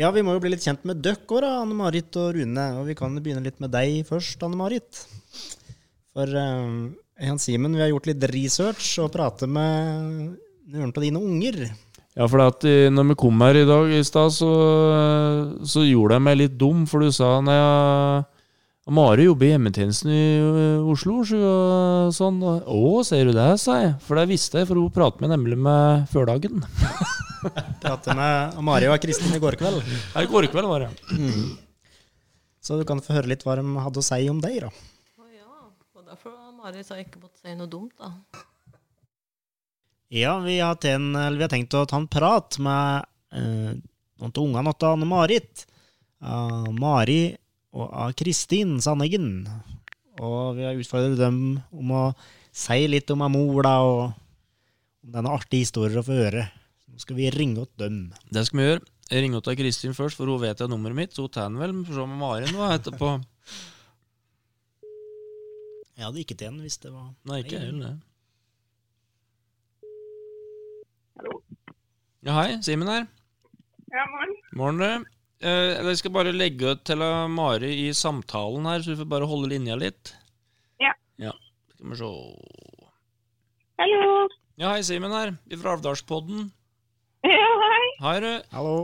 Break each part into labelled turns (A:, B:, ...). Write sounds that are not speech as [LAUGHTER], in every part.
A: Ja, vi må jo bli litt kjent med døkk òg, Anne Marit og Rune. Og vi kan begynne litt med deg først, Anne Marit. For uh, Jan Simen, vi har gjort litt research og pratet med noen av dine unger.
B: Ja, for at eh, når vi kom her i dag i stad, så, så, gjorde jeg meg litt dum, for du sa når jeg Mari jobber i hjemmetjenesten i eh, Oslo. Og sånn. Å, ser du det, sa jeg. For det visste jeg, for hun pratet med nemlig med førdagen. [LAUGHS]
A: pratet med Mari og Kristin i går kveld.
B: Ja, i går kveld var det. Mm.
A: Så du kan få høre litt hva de hadde å si om deg, da.
C: Å ja. Og derfor har Mari så ikke måttet si noe dumt, da.
A: Ja, vi har, ten, vi har tenkt å ta en prat med eh, noen av ungene til Anne Marit. Uh, Mari og av Kristin Sandeggen. Og vi har utfordret dem om å si litt om mor, da, og om denne artige historien å få høre. Så nå skal vi ringe opp dem.
B: Det skal vi gjøre. Jeg ringer til Kristin først, for hun vet jeg nummeret mitt. Så hun tar den vel. For så med Marin var etterpå.
A: Jeg hadde ikke til den hvis det var
B: Nei, ikke heller det.
D: Hallo.
B: Ja, hei. Simen her.
D: Ja, morgen.
B: Morgen, Eh, jeg skal bare legge ut til Mari i samtalen her, så du får bare holde linja litt.
D: Ja.
B: ja. Skal vi se
D: Hallo.
B: Ja, hei, Simen her, fra Alvdalspodden.
D: Ja, hei.
B: Hei, du.
A: Hallo.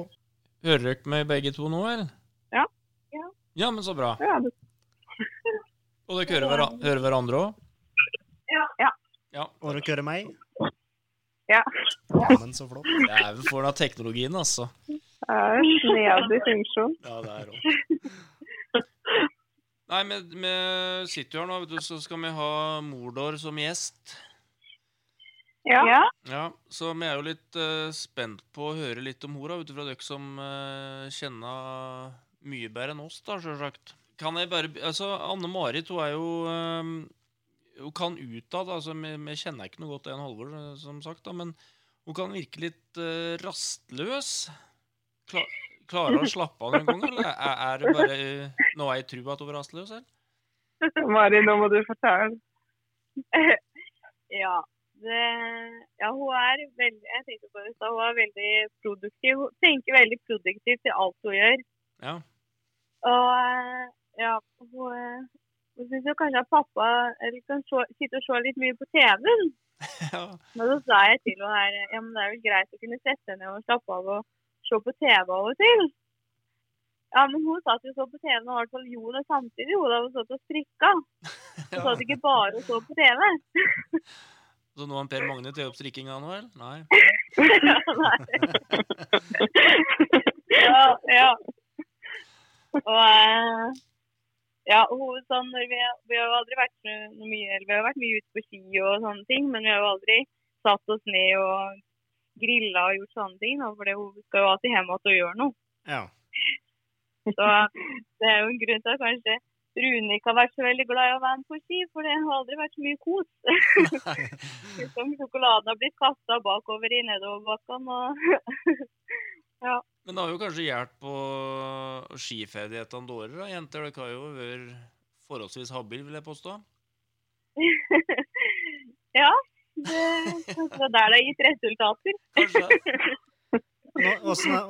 B: Hører dere meg begge to nå, eller?
D: Ja. Ja,
B: ja men så bra.
D: Ja, det...
B: Og dere hører, hver hører hverandre òg?
D: Ja. ja.
B: ja.
A: Og dere hører meg?
D: Ja.
A: ja. Men så flott.
B: Dæven, for den teknologien, altså.
D: Snedig funksjon.
B: Ja, det er òg. [LAUGHS] Nei, vi, sitter jo her nå, vet du, så skal vi ha Mordor som gjest.
D: Ja.
B: ja. Så vi er jo litt uh, spent på å høre litt om hora, ut ifra dere som uh, kjenner mye bedre enn oss, da, sjølsagt. Kan jeg bare Altså, Anne Marit, hun er jo um, Hun kan utad, altså vi, vi, kjenner ikke noe godt en Halvor, som sagt, da, men hun kan virke litt uh, rastløs. Klar, klarer å slappe av noen gang, eller er, er det bare noe jeg tror at hun rastløs?
D: Eller? Mari, nå må du fortelle. [LAUGHS]
E: ja. Det, ja, hun er veldig jeg tenkte på det, så hun er veldig produktiv. Hun tenker veldig produktivt til alt hun gjør.
B: Ja.
E: Og ja, hun, hun syns kanskje at pappa eller kan se, sitte og se litt mye på TV-en. [LAUGHS]
B: Ja.
E: Men så sa jeg til henne her ja, men det er vel greit å kunne sette ned og slappe av og se på TV av og til. Ja, men hun satt jo så på TV og i hvert fall gjorde det samtidig. Hun hadde stått og strikka. [LAUGHS] Hun satt ikke bare og så på TV.
B: Så nå har Per Magne tatt opp strikkinga nå, eller? Nei.
E: ja, [LAUGHS] nei. ja, ja. Og eh, ja, hun, sånn, vi, vi, har jo aldri vært mye Vi har vært mye ute på ski og sånne ting, men vi har jo aldri satt oss ned og grilla og gjort sånne ting. For hun skal jo alltid hjem igjen og gjøre noe.
A: Ja. [LAUGHS]
E: Så det er jo en grunn til at kanskje Rune ikke har vært så veldig glad i å være med på ski, for det har aldri vært så mye kos. [LAUGHS] Som sjokoladen har blitt kasta bakover i nedoverbakkene og [LAUGHS] ja.
B: Men det har jo kanskje hjulpet på skiferdighetene deres, jenter? Dere har jo vært forholdsvis habile, vil jeg påstå?
E: ja, det, det er der det har gitt resultater.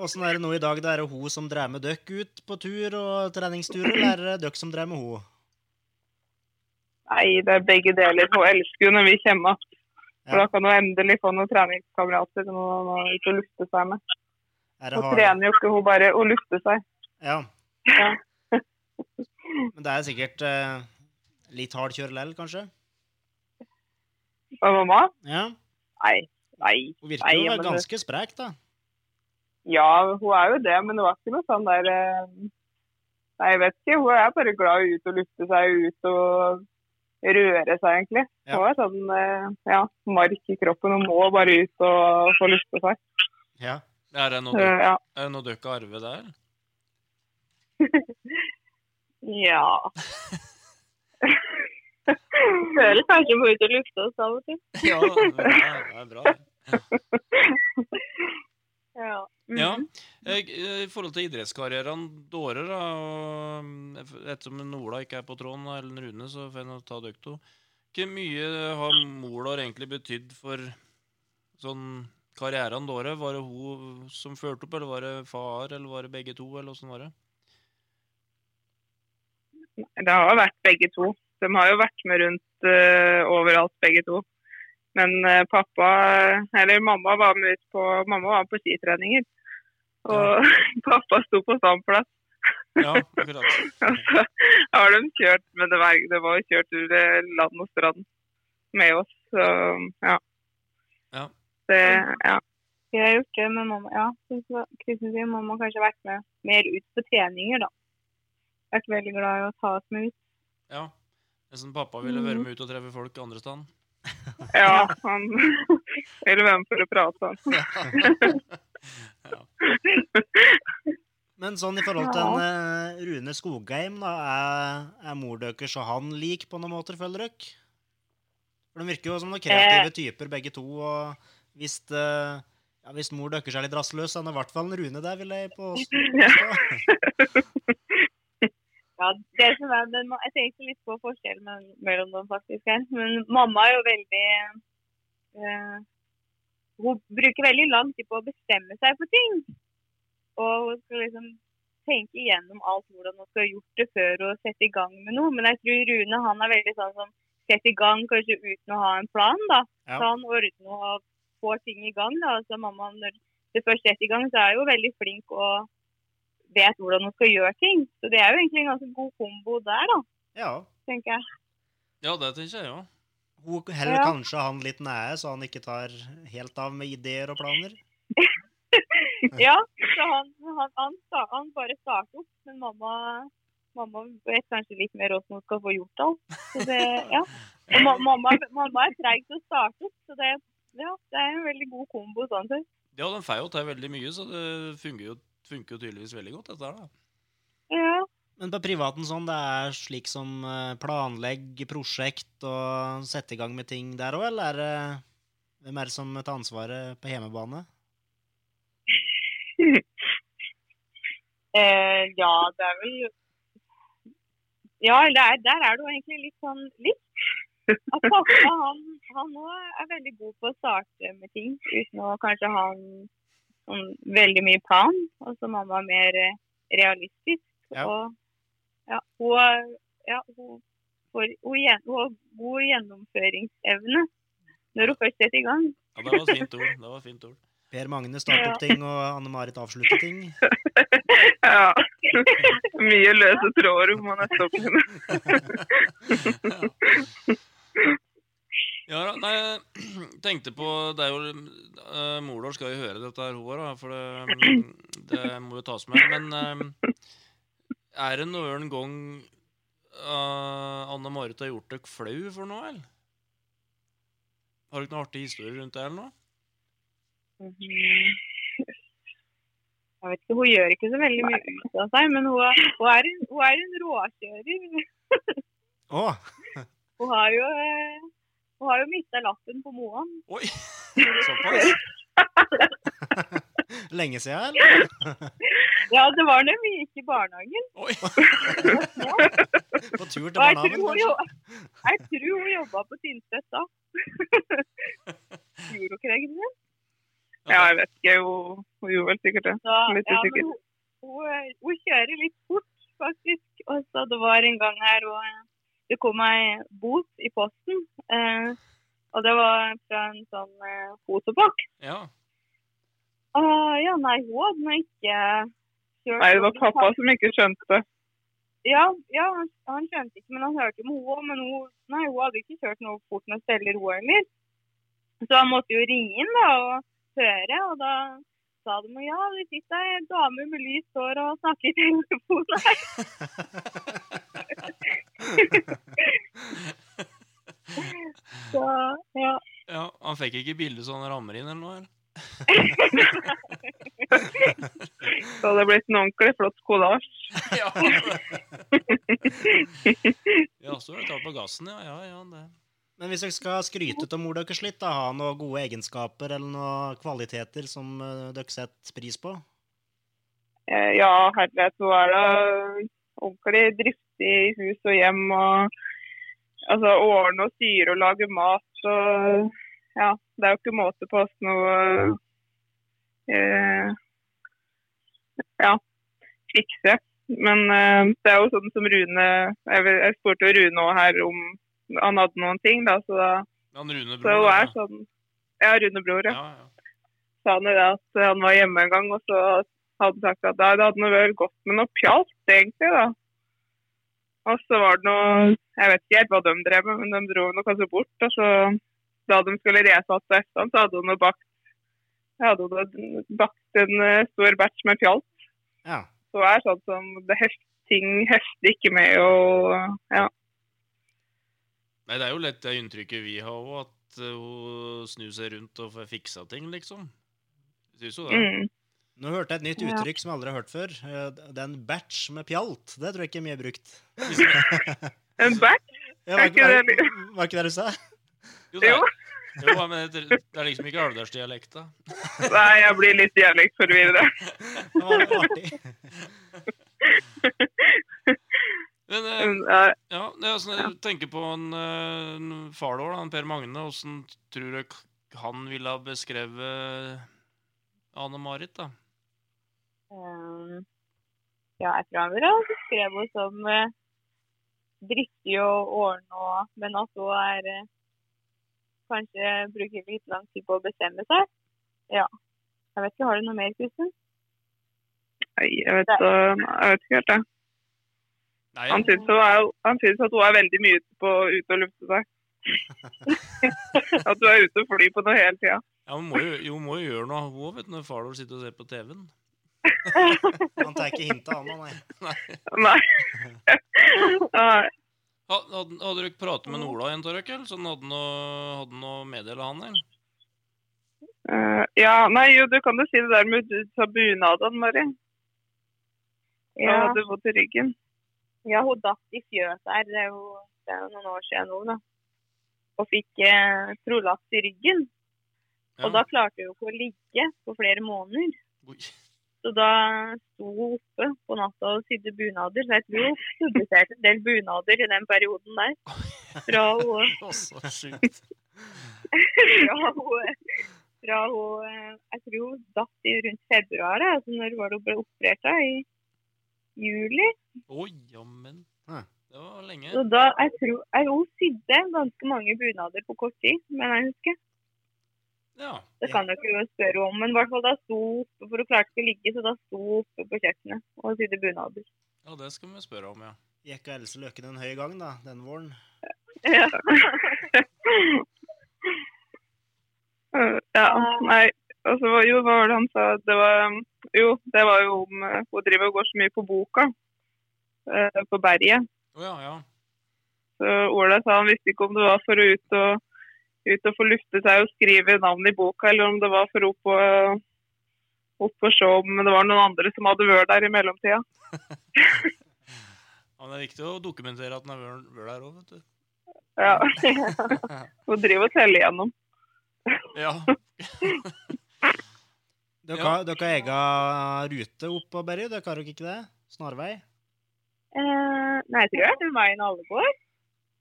A: Åssen er det nå i dag? Det er det hun som drar med dere ut på tur og treningstur, eller er det dere som drar med henne?
D: Nei, det er begge deler. Hun elsker jo når vi kommer igjen. For da kan hun endelig få noen treningskamerater noe må ut og lufte seg med. Hun trener jo ikke, hun bare å lufte seg.
A: Ja.
D: ja.
A: Men det er sikkert eh, litt hard kjør lell, kanskje?
D: Hva, mamma?
A: Ja.
D: Nei. Nei.
A: Hun virker jo men... ganske sprek, da.
D: Ja, hun er jo det, men det var ikke noe sånn der eh, Nei, jeg vet ikke. Hun er bare glad i ut og lufte seg ut og røre seg, egentlig. Ja. Hun er sånn eh, ja, mark i kroppen Hun må bare ut og få lufte seg.
A: Ja.
B: Er det noe du, ja. er det noe dere arver der? [LAUGHS]
E: ja. [LAUGHS] Føler kanskje må ut og lufte oss av og til.
B: ja, det er bra. [LAUGHS]
E: ja.
B: Mm ja. I forhold til idrettskarrieren deres, da, ettersom Nola ikke er på tråden, eller Rune, så får jeg ta dere to. Hvor mye har Molar egentlig betydd for sånn karrieren deres? Var det hun som førte opp, eller var det far, eller var det begge to, eller åssen var det?
D: Det har vært begge to. De har jo vært med rundt eh, overalt, begge to. Men eh, pappa, eller mamma var med ut på, mamma var på skitreninger. Og [LAUGHS] pappa sto på standplass.
B: Ja, akkurat. [LAUGHS]
D: Og så har de kjørt, men det var, det var kjørt ur eh, land og strand med oss. Så ja.
B: Ja.
D: Det, ja.
E: Vi har gjort det med mamma. Ja, Kristin sier mamma har kanskje vært med mer ut på treninger, da. Vært veldig glad i å ta oss med ut.
B: ja. Nesten pappa ville være med ut og treffe folk andre steder. [LAUGHS]
D: ja, han ville være med for å prate. [LAUGHS]
B: Ja.
A: Men sånn i forhold til en eh, Rune Skogheim, da, er, er mor deres og han lik på noen måter, føler dere? For de virker jo som noen kreative typer, begge to. Og hvis, eh, ja, hvis mor deres er litt rastløs, så er det i hvert fall en Rune der, vil jeg påstå. [LAUGHS]
E: Ja, det som er, men jeg tenkte litt på forskjellen mellom dem faktisk her. Men mamma er jo veldig øh, Hun bruker veldig lang tid på å bestemme seg for ting. Og hun skal liksom tenke igjennom alt hvordan hun skal ha gjort det før hun setter i gang med noe. Men jeg tror Rune han er veldig sånn som setter i gang kanskje uten å ha en plan. da.
A: Ja.
E: Så han ordner og får ting i gang. da. Så mamma, når det først setter i gang, så er hun veldig flink og vet hvordan hun skal gjøre ting. Så det er jo egentlig en ganske god kombo der, da,
A: Ja.
E: tenker jeg.
B: ja, det tenker jeg, ja.
A: Hun heller
E: Ja.
A: kanskje han litt nære, så han ikke tar helt av med ideer og planer. [LAUGHS]
E: Ja, så han, han, han, han bare starter opp, men mamma, mamma vet kanskje litt mer hvordan hun skal få gjort alt. Så det, ja. Og mamma, mamma er treig til å starte opp, så det, ja, det er en veldig god kombo sånn sett.
B: Ja, de får jo til veldig mye, så det fungerer jo, funker jo tydeligvis veldig godt, dette her, da.
E: Ja.
A: Men på privaten sånn, det er slik som eh, planlegg prosjekt og sette i gang med ting der òg, eller er det hvem er det som tar ansvaret på hjemmebane? [LAUGHS]
E: Eh, ja, det er vel Ja, der, der er det jo egentlig litt sånn litt. At pappa han, han nå er veldig god på å starte med ting uten å kanskje ha en, sånn veldig mye plan. Og så mamma er mer eh, realistisk.
A: Ja.
E: Og ja, hun, ja, hun, får, hun, hun har god gjennomføringsevne når hun først setter i gang.
B: Ja, det var et fint ord. Det var et fint ord.
A: Per Magne starter opp ting, og Anne-Marit avslutter ting. [LAUGHS]
D: ja. Mye løse tråder hun må nesten med. [LAUGHS]
B: Ja, da, nei, jeg tenkte på Det er jo uh, Mordor skal jo høre dette her, hun òg, for det, det må jo tas med. Men uh, er det noen gang uh, Anne Marit har gjort dere flau for noe, eller? Har dere noen artige historier rundt det, eller noe?
E: Mhm. Jeg vet ikke, Hun gjør ikke så veldig mye ut av seg, men hun er, hun er, en, hun er en råkjører.
A: Oh.
E: Hun har jo, eh, hun har jo mista lappen på Moan.
B: Oi! [LAUGHS] Såpass? [LAUGHS]
A: Lenge siden, eller? [LAUGHS]
E: Ja, det var når vi gikk i barnehagen.
B: Oi!
A: På tur til barnehagen, kanskje?
E: jo, jeg tror hun jobba på Tynset da. Gjorde hun ikke det, Gunhild?
D: Ja, jeg vet ikke. Hun, hun gjorde vel sikkert det.
E: Så,
D: Litt
E: ja,
D: usikker.
E: hun, hun, hun kjører litt fort, faktisk. Og så det var en gang her og det kom ei bot i posten. Eh, og det var fra en sånn eh, fotobok.
B: Ja.
E: Uh, ja, nei, hun hadde nå ikke kjørt
D: Nei, det var pappa som ikke skjønte det.
E: Ja, ja han, han skjønte ikke, men han hørte om henne. Men hun, nei, hun hadde ikke kjørt noe fort med steller, hun heller. Så han måtte jo ringe inn da, og høre, og da sa de ja, det fikk ei dame med lyst hår og snakker i telefonen her. [LAUGHS] [LAUGHS] [LAUGHS] Så ja.
B: ja. Han fikk ikke bilde så han rammer inn, eller noe? eller? [LAUGHS]
D: Så det blitt en ordentlig flott kollasj. [LAUGHS]
B: Ja. [LAUGHS] ja, så tatt på gassen, ja. Ja, ja, det.
A: Men hvis dere skal skryte av mor deres litt, da, ha noen gode egenskaper eller noen kvaliteter som eh, dere setter pris på?
D: Eh, Ja, herlighet, hun er da ordentlig driftig i hus og hjem. og altså, Ordne og styre og lage mat. Så ja, Det er jo ikke måte på oss noe, eh, ja, fikse. Men eh, det er jo sånn som Rune Jeg, jeg spurte Rune også her om han hadde noen ting, da. Så, da,
B: Han Rune
D: så
B: Bror.
D: hun er sånn Ja, Rune Bror, ja.
B: Ja, ja.
D: Sa han jo det at han var hjemme en gang, og så hadde han sagt at det hadde vært vel gått med noe pjalt, egentlig, da. Og så var det noe Jeg vet ikke helt hva de drev med, men de dro noe kanskje bort. Og så da de skulle resatt til Estland, så hadde hun bakt hadde hun bakt en eh, stor batch med fjalt.
A: Ja.
D: Så det er sånn som det heft, ting hefter ikke med og ja.
B: Nei, det er jo lett det inntrykket vi har òg, at eh, hun snur seg rundt og får fiksa ting, liksom. Syns jo det.
D: Mm.
A: Nå hørte jeg et nytt
D: Ja.
A: uttrykk som jeg aldri har hørt før. Eh, Det er en batch med pjalt. Det tror jeg ikke er mye brukt. [LAUGHS]
D: En batch?
A: Ja,
D: var,
A: var,
D: ikke
A: var,
D: det
A: var ikke det du sa?
B: Jo, det
D: Jo.
B: er, jo, men det, det er liksom ikke alvdalsdialekta. [LAUGHS]
D: Nei, jeg blir litt dialektforvirra.
A: Det var artig. [LAUGHS]
B: Men eh,
D: ja,
B: ja, det er sånn, jeg tenker på en, eh, en far da, en Per Magne. Åssen tror du han ville ha beskrevet Anne-Marit, da?
E: Um, ja, han ville ha beskrevet henne som eh, dristig og ordna, men at hun er eh, Kanskje bruker litt lang tid på å bestemme seg. Ja. Jeg vet ikke, Har du noe mer, Kristin?
D: nei, jeg vet, så, jeg vet ikke helt jeg.
B: Nei,
D: Han syns, hun er, syns at hun er veldig mye ute, på, ute og lufte seg. [LAUGHS] at du er ute og flyr på noe hele tida.
B: ja, hun må jo, jo, hun må jo gjøre noe, hun òg, vet du, når far sitter og ser på TV-en.
A: Han tar ikke hintet av noe, nei.
D: Nei. Nei.
B: Hadde, hadde dere pratet med Ola igjen, Torek? eller? Så han hadde noe, noe å meddele han, eller?
D: Uh, ja, nei, jo, du kan jo si det der med du bunaden, Mari. Da hadde du vondt i ryggen.
E: ja hun datt i fjøset her. Det er jo, det er jo noen år siden nå, da. Og fikk eh, prolaps i ryggen.
B: Ja.
E: Og da klarte hun ikke å ligge på flere måneder.
B: Oi.
E: Så da sto hun oppe på natta og sydde bunader. Så jeg tror hun publiserte en del bunader i den perioden der. Fra [LAUGHS] hun, [LAUGHS] fra hun, fra hun Jeg tror hun datt i rundt februar, altså når var det hun ble operert da? I juli.
B: Å, jammen. Det var lenge.
E: Så da, jeg tror, jeg, Hun sydde ganske mange bunader på kort tid, men jeg husker.
B: Ja.
E: Det kan dere jo spørre om, men i hvert fall da sto oppe, for hun klarte ikke å ligge, så da sto hun oppe på kjøkkenet og sydde bunader.
B: ja, det skal vi spørre om, ja.
A: Gikk Else Løkken en høy gang, da, den våren?
E: Ja. [LAUGHS]
D: ja, nei. Og så var jo, hva var det han sa? Det var, jo, det var jo om eh, Hun driver og går så mye på boka. eh, På berget.
B: Oh, ja, ja.
D: Så Ola sa han visste ikke om det var for å ut og, ut og få lufte seg og skrive navn i boka, eller om det var for opp og, opp og se om det var noen andre som hadde vært der i mellomtida. [LAUGHS]
B: ja men det er viktig å dokumentere at den er vært der òg, vet du.
D: Ja. Hun [LAUGHS] driver og teller igjennom. [LAUGHS]
B: Ja.
A: Dere,
B: Ja.
A: har- dere har egen rute opp på Berry, dere har dere ikke det? Snarvei?
E: Eh, nei, jeg tror jeg er veien alle går.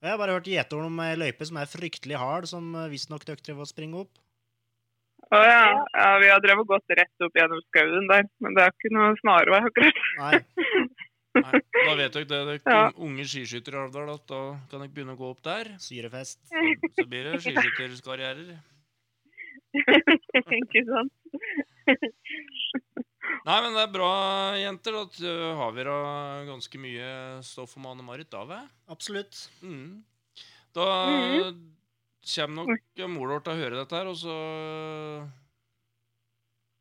A: Jeg har bare hørt gjetord om ei løype som er fryktelig hard, som eh, visstnok dere driver og springer opp.
D: Å ja. ja, vi har drevet gått rett opp gjennom skauen der, men det er ikke noe snarvei akkurat.
A: Nei.
B: Nei, da vet dere det, dere
D: Ja.
B: unge skiskyttere i Alvdal, at da kan dere begynne å gå opp der.
A: Syrefest.
B: Så, så blir det skiskytterkarrierer. [LAUGHS]
E: ikke sant?
B: Nei, men det er bra, jenter. Da har vi da ganske mye stoff om Anne-Marit da, Dave.
A: Absolutt.
B: Mm. Da kommer nok mor vår til å høre dette her, og så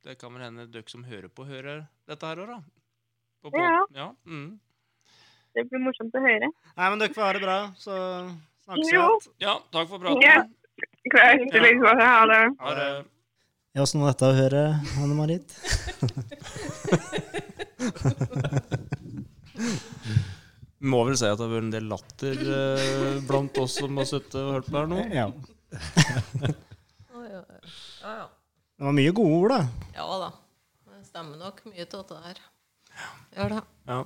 B: Det kan vel hende dere som hører på, hører dette her òg, da. På på,
E: Ja.
B: ja. Mm.
E: Det blir morsomt å høre.
A: Nei, men dere får ha det bra, så snakkes vi igjen.
B: ja, takk for praten.
D: Ja. Greit. Liksom. Ha det.
B: Ha det.
A: Ja, Åssen var dette å høre, Anne-Marit? [LAUGHS]
B: Må vel si at det har vært en del latter eh, blant oss som har sittet og hørt på her nå.
A: Ja. [LAUGHS] Det var mye gode ord, da.
C: Ja da. Det stemmer nok mye til det der. Gjør det.
B: Ja.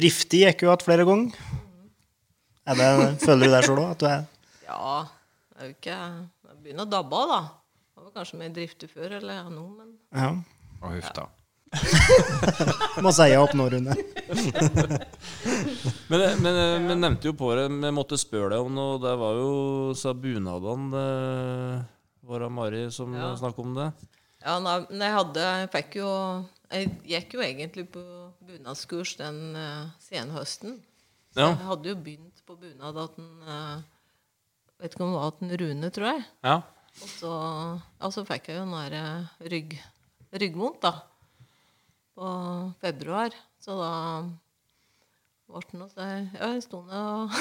A: Driftig gikk jo igjen flere ganger. Er det, føler du deg sjøl òg? At du er
C: Ja, det er jo ikke Det begynner å dabbe av, da. Kanskje med driftig før eller ja, nå, men
A: Ja.
F: Og huff da. [LAUGHS]
A: Må si opp nå, Rune. [LAUGHS]
B: Men, men, men nevnte jo på det, vi måtte spørre deg om noe. Det var jo sa bunadene det var det Mari som
C: Ja.
B: snakket om det.
C: Ja, nei, jeg hadde Jeg fikk jo Jeg gikk jo egentlig på bunadskurs den uh, senhøsten. Så
B: Ja.
C: Jeg hadde jo begynt på bunad at den uh, Vet ikke om det var at den Rune, tror jeg.
B: Ja.
C: Og så, ja, så fikk jeg jo den eh, rygg, ryggvondt, da. På februar. Så da ble det noe så jeg, Ja, jeg sto ned og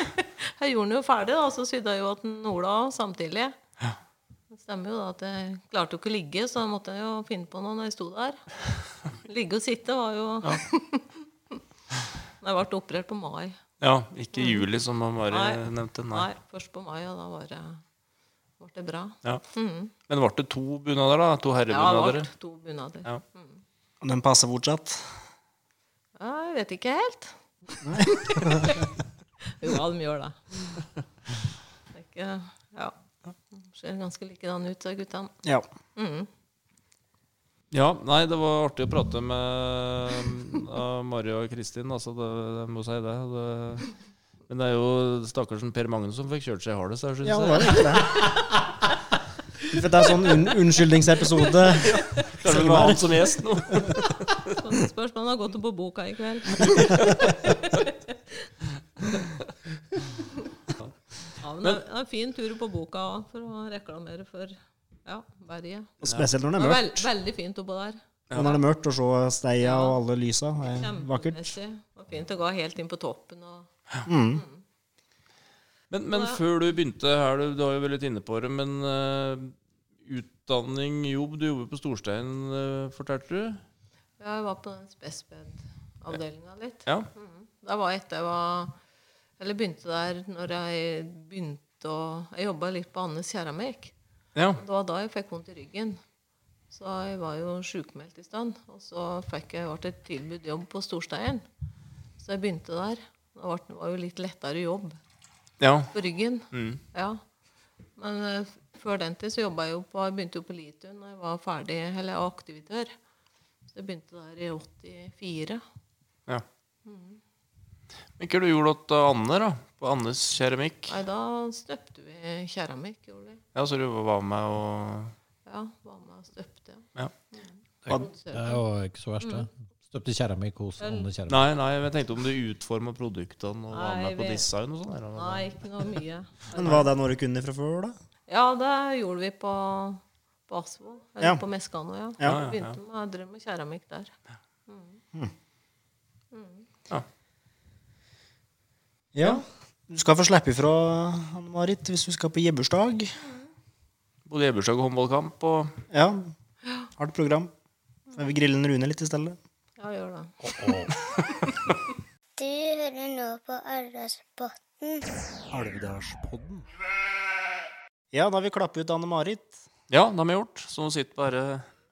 C: [LAUGHS] Jeg gjorde den jo ferdig, da. Så sydde jeg jo at den Ola samtidig. Det stemmer jo da at jeg klarte jo ikke å ligge, så da måtte jeg jo finne på noe når jeg sto der. [LAUGHS] Ligge og sitte var jo [LAUGHS] Jeg ble operert på mai.
B: ja. Ikke juli, som Mari
C: Nei.
B: nevnte.
C: Nei,
B: Nei.
C: først på mai, og da var det, ble det bra.
B: Ja.
C: Mm.
B: Men ble det to bunader, da? To
C: Ja, det
B: herrebunader?
C: ble to bunader.
B: Ja.
A: Den passer fortsatt.
C: Ja, jeg vet ikke helt. [LAUGHS] jo, ja, de gjør det. det ikke, ja. Ser ganske likedan ut, sa guttene.
A: Ja.
C: Mm.
B: Ja, nei, det var artig å prate med uh, Mari og Kristin, altså, det, jeg må si det. det. Men det er jo stakkarsen Per Magnus som fikk kjørt seg hardest her, syns
A: Ja, det
B: jeg.
A: var det. For det er sånn un unnskyldningsepisode.
B: Kanskje det var han som gjest nå.
C: Så Spørs om han har gått opp på boka i kveld. ja, men det er en fin tur på boka òg, for å reklamere for ja, berget.
A: Og spesielt når det
C: Det
A: er mørkt.
C: veld, veldig fint oppå der.
A: Ja. når det er mørkt, å se steia og alle lysa. Det er vakkert.
C: Det var fint å gå helt inn på toppen. Og,
A: Mm.
B: Men, men før du begynte her, du, du har jo vært litt inne på det, men uh, utdanning, jobb Du jobber på Storstein, uh, fortalte du?
C: ja, jeg var på den spesped-avdelinga litt.
B: Ja.
C: Mm. Da var etter jeg var Eller begynte der når jeg begynte å Jeg jobba litt på Annes keramikk.
B: ja.
C: Det var da jeg fikk vondt i ryggen. Så jeg var jo sjukmeldt i stand. Og så fikk jeg ble et tilbud jobb på Storstein. Så jeg begynte der. Det var, var jo litt lettere jobb
B: Ja.
C: på ryggen.
B: Mm.
C: Ja. Men uh, før den tid så jobba jeg jo på Jeg begynte jo på Litun da jeg var ferdig, eller jeg var aktivitør. Så jeg begynte der i 84.
B: ja. Men hva du gjorde du til Anne, da? På Annes keramikk?
C: Nei, da støpte vi keramikk, gjorde vi.
B: Ja, så du var med og
C: Ja, var med og støpte.
B: Ja.
F: Det er jo ikke så verst, det. Støpte keramikk hos Anne Keramikk.
B: Nei, nei, jeg tenkte om du utforma produktene og var med på
C: vi-
B: design og sånn. eller?
C: Nei, ikke noe mye.
A: Men var det noe du kunne fra før, da?
C: Ja, det gjorde vi på, på. Eller
A: Ja.
C: på Meskano, ja.
A: Ja.
B: ja, ja.
C: Begynte med, å drømme keramikk der.
A: Ja. Du skal få slippe ifra, Anne-Marit, hvis du skal på gebursdag.
B: Både Ebersdag og håndballkamp og
A: Ja. Hardt program. Så vi griller Rune litt i stedet.
C: Ja, gjør det.
G: Du hører nå på Alvdalspodden.
A: Alvdalspodden. Ja, da har vi klappet ut Anne-Marit.
B: Ja, det har vi gjort. Så nå sitter bare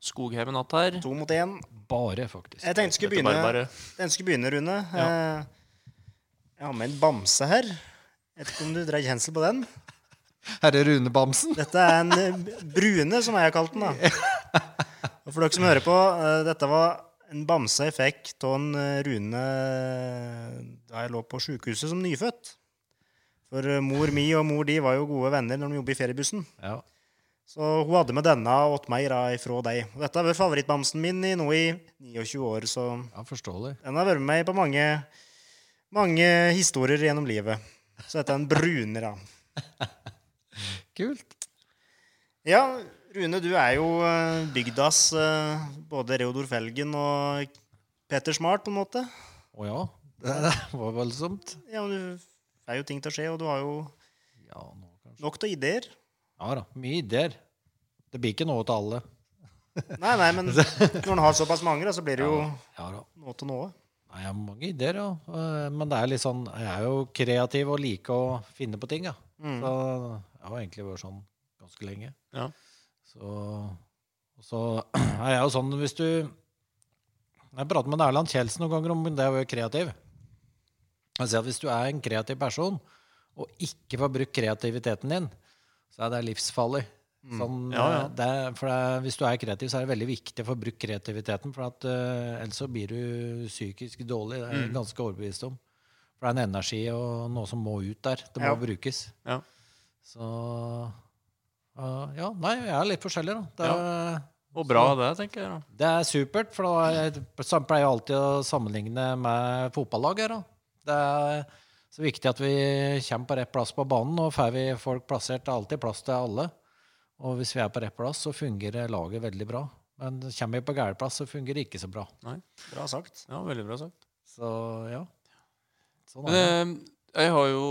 B: Skogheimen att her.
A: To mot én.
F: Bare, faktisk.
A: Jeg tenkte skulle begynne,
B: bare, bare.
A: skulle begynne Rune.
B: Ja.
A: Eh, Jeg har med en bamse her. Jeg vet ikke om du drar kjensel på den?
F: Herre Rune Bamsen.
A: Dette er en eh, brune, som jeg har kalt den. da. [LAUGHS] Og for dere som hører på, eh, dette var en bamse jeg fikk av en eh, Rune da jeg lå på sjukehuset som nyfødt. For eh, mor mi og mor di var jo gode venner når de jobbet i feriebussen.
F: Ja.
A: Så hun hadde med denne åt meg da, ifra deg. Og dette har vært favorittbamsen min i nå i 29 år, så
F: ja, forståelig.
A: den har vært med meg på mange, mange historier gjennom livet. Så dette er en brune, da. [LAUGHS]
F: Kult.
A: Ja, Rune, du er jo eh, bygdas eh, både Reodor Felgen og Peter Smart, på en måte.
F: Å ja. [LAUGHS] Det var voldsomt.
A: Ja, men Det er jo ting til å skje, og du har jo
F: Ja, nå
A: nok av ideer.
F: Ja da. Mye ideer. Det blir ikke noe til alle. [LAUGHS]
A: Nei, nei, men når en har såpass mange, da, så blir det jo
F: Ja ja,
A: noe til noe.
F: Nei, jeg har mange ideer, ja. Eh, Men det er litt sånn Jeg er jo kreativ og liker å finne på ting, ja.
A: Mm.
F: Så jeg har egentlig vært sånn ganske lenge.
B: Ja.
F: Så, så [CLEARS THROAT] er jeg jo sånn hvis du Jeg prater med Erland Kjeldsen noen ganger om det å være kreativ. Jeg sier at Hvis du er en kreativ person og ikke får brukt kreativiteten din, så er det livsfarlig. Sånn,
B: Ja, ja.
F: eh, Det, for det, hvis du er kreativ, så er det veldig viktig å få brukt kreativiteten. For at, uh, ellers så blir du psykisk dårlig. Det er jeg ganske overbevist om. For det er en energi og noe som må ut der. Det må
A: Ja.
F: brukes.
B: Ja.
F: Så eh, Ja, nei, jeg er litt forskjellig, da. Det er,
B: Og bra det, tenker jeg. da.
F: det er supert, for da jeg pleier jeg alltid å sammenligne med fotballag her. Da. Det er så viktig at vi kommer på rett plass på banen, og får vi folk plassert, det er alltid plass til alle. Og hvis vi er på rett plass, så fungerer laget veldig bra. Men kommer vi på gæren plass, så fungerer det ikke så bra.
A: Nei, Bra sagt.
B: Ja, veldig bra sagt.
F: Så ja. Sånn er det.
B: Jeg har jo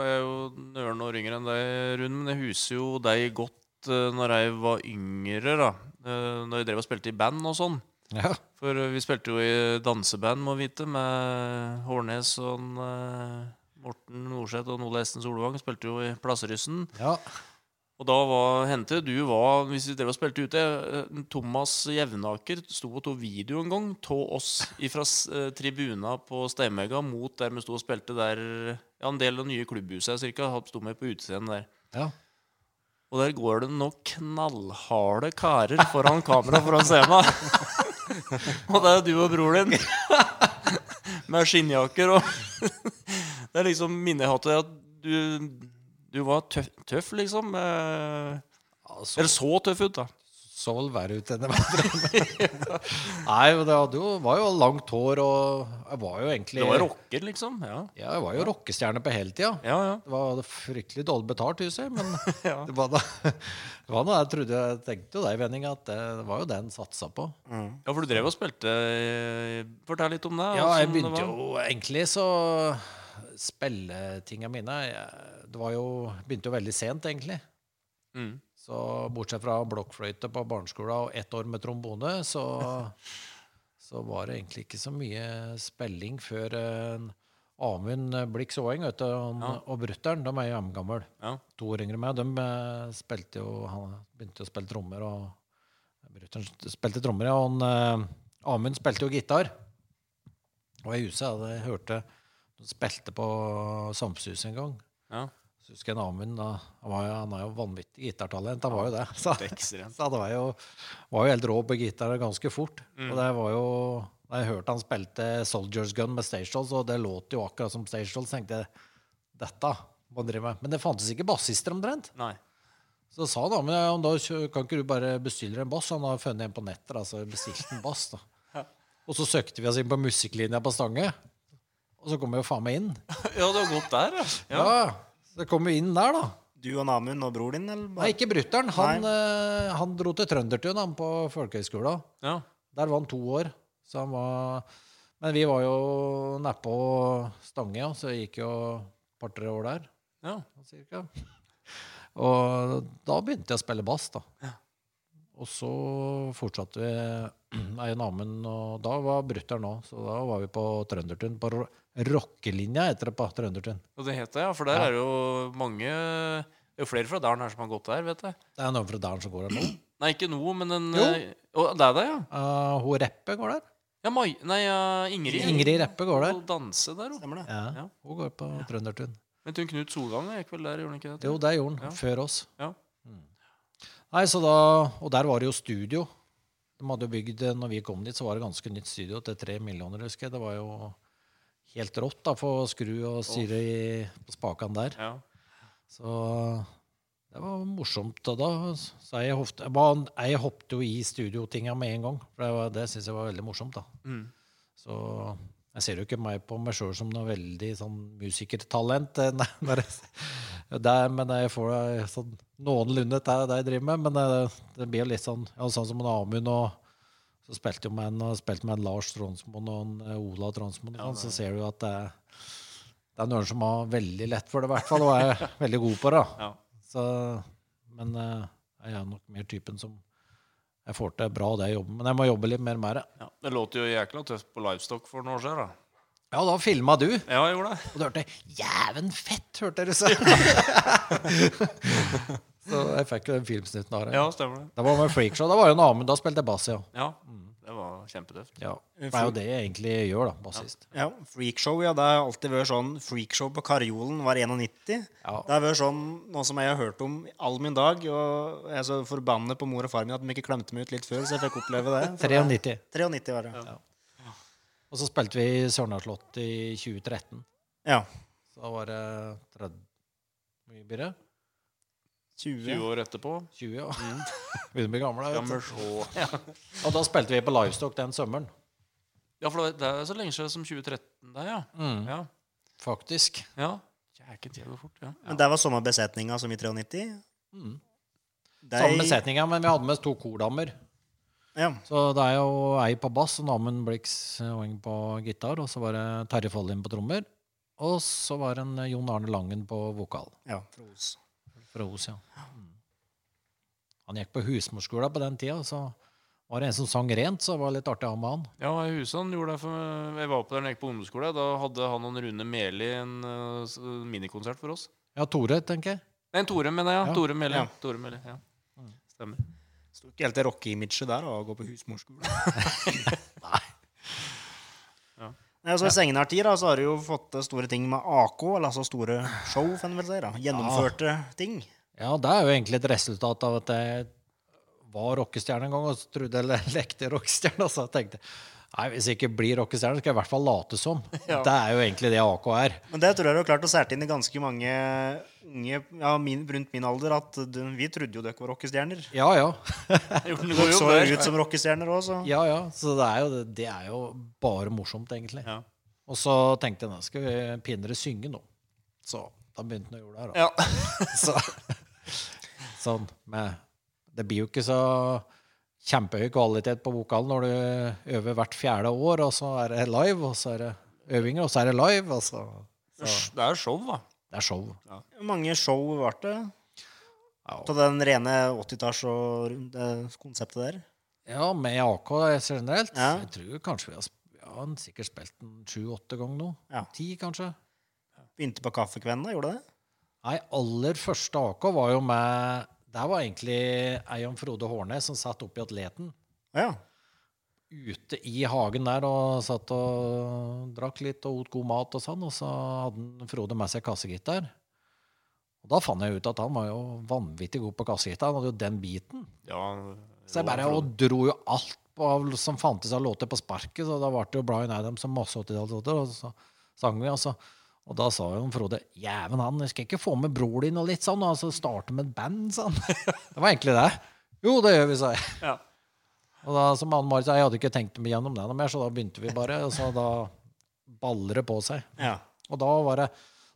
B: Jeg er jo nøren år yngre enn deg, Rune, men jeg husker jo deg godt uh, når jeg var yngre, da. Uh, når jeg drev og spilte i band og sånn.
F: Ja.
B: For eh, vi spilte jo i danseband, må vite, med Hårnes og uh, Morten Norseth og Ole Esten Solvang. Spilte jo i Plasseryssen.
F: ja.
B: Og da var, hendte du var Hvis vi drev og spilte ute eh, Thomas Jevnaker sto og tok video en gang av oss fra tribuna på Steinmegga mot der vi sto og spilte der Ja, en del av nye klubbhuset cirka. Sto med på utescenen der.
F: ja.
B: Og der går det nok knallharde karer foran kamera for å se meg. [LAUGHS] og det er du og broren din. [LAUGHS] Med skinnjakker og [LAUGHS] Det er liksom til at du, du var tøff, tøff liksom. Eh,
F: Så,
B: Eller så tøff ut, da.
F: så vel verre ut enn det var. [LAUGHS] Nei, men det hadde jo, var jo langt hår, og jeg var jo egentlig
B: Du var rocker, liksom. Ja,
F: Ja, jeg var jo rockestjerne på heltida.
B: ja. ja.
F: Det var fryktelig dårlig betalt, husker jeg, men [LAUGHS]
B: Ja.
F: det var da [LAUGHS] det var noe jeg trodde Jeg tenkte jo det i vendinga, at det, det var jo det en satsa på.
B: ja, for du drev og spilte eh, Fortell litt om det.
F: Ja, jeg begynte jo egentlig så Spilletinga mine jeg, Det var jo Begynte jo veldig sent, egentlig.
B: Mm.
F: Så bortsett fra blokkfløyte på barneskolen og ett år med trombone, så, [LAUGHS] så var det egentlig ikke så mye spilling før uh, Amund Blix han,
B: Ja.
F: og brutter'n, de er jo hjemmegamle.
B: Ja.
F: To år yngre enn meg. De eh, spilte jo Han begynte å spille trommer, og brutter'n spilte trommer, ja. Og han, eh, Amund spilte jo gitar. Og i huset hadde jeg hørt det De spilte på Samfunnshuset en gang.
B: Ja.
F: Husker jeg Amund han, var jo, han er jo vanvittig gitartalent. Han var jo det. Så,
B: Det
F: så han var jo, var jo helt rå på gitar ganske fort.
B: Mm.
F: Og det var jo Da jeg hørte han spilte Soldiers Gun med Stage Dolls, og det låt jo akkurat som Stage Dolls, tenkte jeg dette må han drive med. Men det fantes ikke bassister omtrent.
B: Nei.
F: Så sa han da, men da kan ikke du bare bestille en bass? Han har funnet en på nettet, altså bestilt en bass. da. [LAUGHS] Og så søkte vi oss inn på musikklinja på Stange, og så kom vi jo faen meg inn. [LAUGHS]
B: Ja, du har gått der, ja.
F: Ja, så kom vi inn der, da.
A: Du og Namund og bror din, eller?
F: Nei, ikke brutter'n. Han, eh, han dro til Trøndertun han, på folkehøgskolen.
B: ja.
F: Der var han to år. Så han var Men vi var jo nedpå Stange, ja, så jeg gikk jo et par-tre år der.
B: ja.
F: Cirka. Og da begynte jeg å spille bass, da. Og så fortsatte vi Eian Amund, og da var brutter'n òg. Så da var vi på Trøndertun. På rockelinja heter det på Trøndertun.
B: Og det heter det, ja. For der
F: Ja.
B: er det jo mange Det er jo flere fra dalen her som har gått der, vet jeg.
F: Det er noen fra dalen som går der nå.
B: Nei, ikke nå, men en
F: Jo.
B: Å, det er det, ja.
F: Uh, hun Reppe går der.
B: ja Mai, nei, uh, Ingrid.
F: Ingrid Reppe går der.
B: Hun danser der, hun.
A: Stemmer det.
F: Ja,
B: Ja.
F: Hun går på Trøndertun.
B: Men hun Knut Solgang gikk vel der, gjorde han ikke det?
F: Jo, det gjorde han.
B: Ja.
F: Før oss.
B: Ja.
F: Mm. Nei, så da, Og der var det jo studio. De hadde jo bygd, når vi kom dit, så var det ganske nytt studio til tre millioner, husker jeg. Det var jo helt rått da, for å skru og styre i, på spakene der.
B: Ja.
F: Så det var morsomt. Og da så jeg, var, jeg hoppet jo i studiotinga med en gang. For det, var- det syns jeg var veldig morsomt. da.
B: Mm.
F: Så jeg ser jo ikke meg på meg sjøl som noe veldig sånn musikertalent. eh, [LAUGHS] Nei, når jeg, det, er- men jeg får sånn noenlunde det jeg driver med. Men det, det blir litt sånn ja, sånn som en Amund og så spilte jo med en, og spilte med en Lars Tronsmoen og en eh, Ola Tronsmoen. sånn, så ser du at det, det er noen som har veldig lett for det, i hvert fall, og er veldig god på det.
B: Ja.
F: Så, men eh, jeg er nok mer typen som jeg får til bra det jeg jobber med. Men jeg må jobbe litt mer med det.
B: ja. Det låter jo jækla tøft på livestock for noen år siden, da.
F: Ja, da filma du.
B: Ja, jeg gjorde det.
F: Og du hørte 'jæven fett', hørte du så. [LAUGHS] så jeg fikk jo den filmsnutten av det.
B: Ja, stemmer det.
F: Da var med freakshow. Da var jo en annen, da spilte jeg bass, ja.
B: Ja. Det var kjempetøft.
F: Ja. Det er jo det jeg egentlig gjør, da, bassist.
A: Ja, Freakshow, ja. Det har alltid vært sånn Freakshow på Karjolen var 91.
F: Ja.
A: Det har vært sånn noe som jeg har hørt om all min dag. Og jeg er så forbannet på mor og far min at de ikke klemte meg ut litt før, så jeg fikk oppleve det. [LAUGHS]
F: 93.
A: 93 var det.
F: Ja. Og så spilte vi i i 2013.
A: Ja.
F: Så da var det 30 Hvor mye blir det?
A: 20.
B: 20 år etterpå.
F: 20, ja. [LAUGHS] Begynner å bli gamle.
B: Gammel så. [LAUGHS]
F: Og da spilte vi på Livestock den sommeren.
B: Ja, for det er så lenge siden som 2013 der, ja.
F: Mm.
B: Ja.
F: Faktisk.
B: ja. Jæken tida går fort, ja.
A: Men det var samme besetninga som i 93?
F: Mm.
A: De-
F: Samme besetninga, men vi hadde med to kordamer.
A: Ja.
F: Så det er jo ei på bass og Amund Blix Oeng på gitar. Og så var det Terje Follin på trommer. Og så var det en Jon Arne Langen på vokal.
A: ja fra Os.
F: Fra Os, ja. Mm. Han gikk på husmorskolen på den tida, så var det en som sang rent, så det var litt artig å ha med han.
B: Ja, huset Husan gjorde det for Jeg var på der nede på ungdomsskole. Da hadde han og Rune Meli en uh, minikonsert for oss.
F: Ja, Tore, tenker jeg.
B: Nei, Tore, mener jeg.
F: Ja.
B: Ja. Tore Meli.
A: Ja.
B: Tore Meli, ja. Stemmer.
A: Sto ikke helt det rocke-imaget der å gå på husmorskole. [LAUGHS] [LAUGHS] Nei, altså I tid da, så har du jo fått til store ting med AK, eller altså store show, kan vel si. da. Gjennomførte ting.
F: Ja, det er jo egentlig et resultat av at jeg var rockestjerne en gang og så trodde jeg lekte rockestjerne. Og så tenkte jeg nei, hvis jeg ikke blir rockestjerne, skal jeg i hvert fall late som. [LAUGHS]
B: Ja.
F: Det er jo egentlig det AK er.
A: Men det tror jeg du har klart å sære inn i ganske mange unge ja, min, rundt min alder. At du, vi trodde jo dere var rockestjerner.
F: Ja, ja. [LAUGHS]
A: Dere så jo ut som rockestjerner òg, så
F: Ja, ja. Så det er jo, det er jo bare morsomt, egentlig.
B: Ja.
F: Og så tenkte jeg nå skal vi pinnere synge nå. Så da begynte han å gjøre det her.
B: Ja. [LAUGHS]
F: Så, sånn med Det blir jo ikke så kjempehøy kvalitet på vokalen når du øver hvert fjerde år, og så er det live, og så er det øvinger, og så er det live. Og så, så
B: Det er show, da.
F: det er show.
A: Hvor mange show ble det.
F: Ja.
A: Av den rene 80-talls og det konseptet der.
F: Ja, med AK generelt.
A: Ja.
F: Jeg tror kanskje vi har, ja, har sikkert spilt den sju-åtte ganger nå.
A: Ja.
F: Ti, kanskje.
A: Begynte på Kaffekvennen, gjorde det?
F: Nei, aller første AK var jo med Der var egentlig Eion Frode Hårnes som satt oppe i atleten.
A: Ja.
F: Ute i hagen der og satt og drakk litt og åt god mat og sånn. Og så hadde Frode med seg kassegitar. Og da fant jeg ut at han var jo vanvittig god på kassegitar. Han hadde jo den biten.
B: Ja,
F: Så jeg bare og dro jo alt på, av- som fantes av låter på sparket. Så da ble det jo Bryan Adams som masse 80-tallslåter, og så sang vi. altså. Og da sa jo Frode Jæven, han skal ikke få med bror din og litt sånn, og altså starte med et band, Sånn. [LAUGHS] Det var egentlig det. Jo, det gjør vi, sa jeg.
B: Ja.
F: Og da, som Anne-Marit sa, jeg hadde ikke tenkt meg gjennom det noe mer, så da begynte vi bare. Og så da baller det på seg.
A: ja.
F: Og da var det,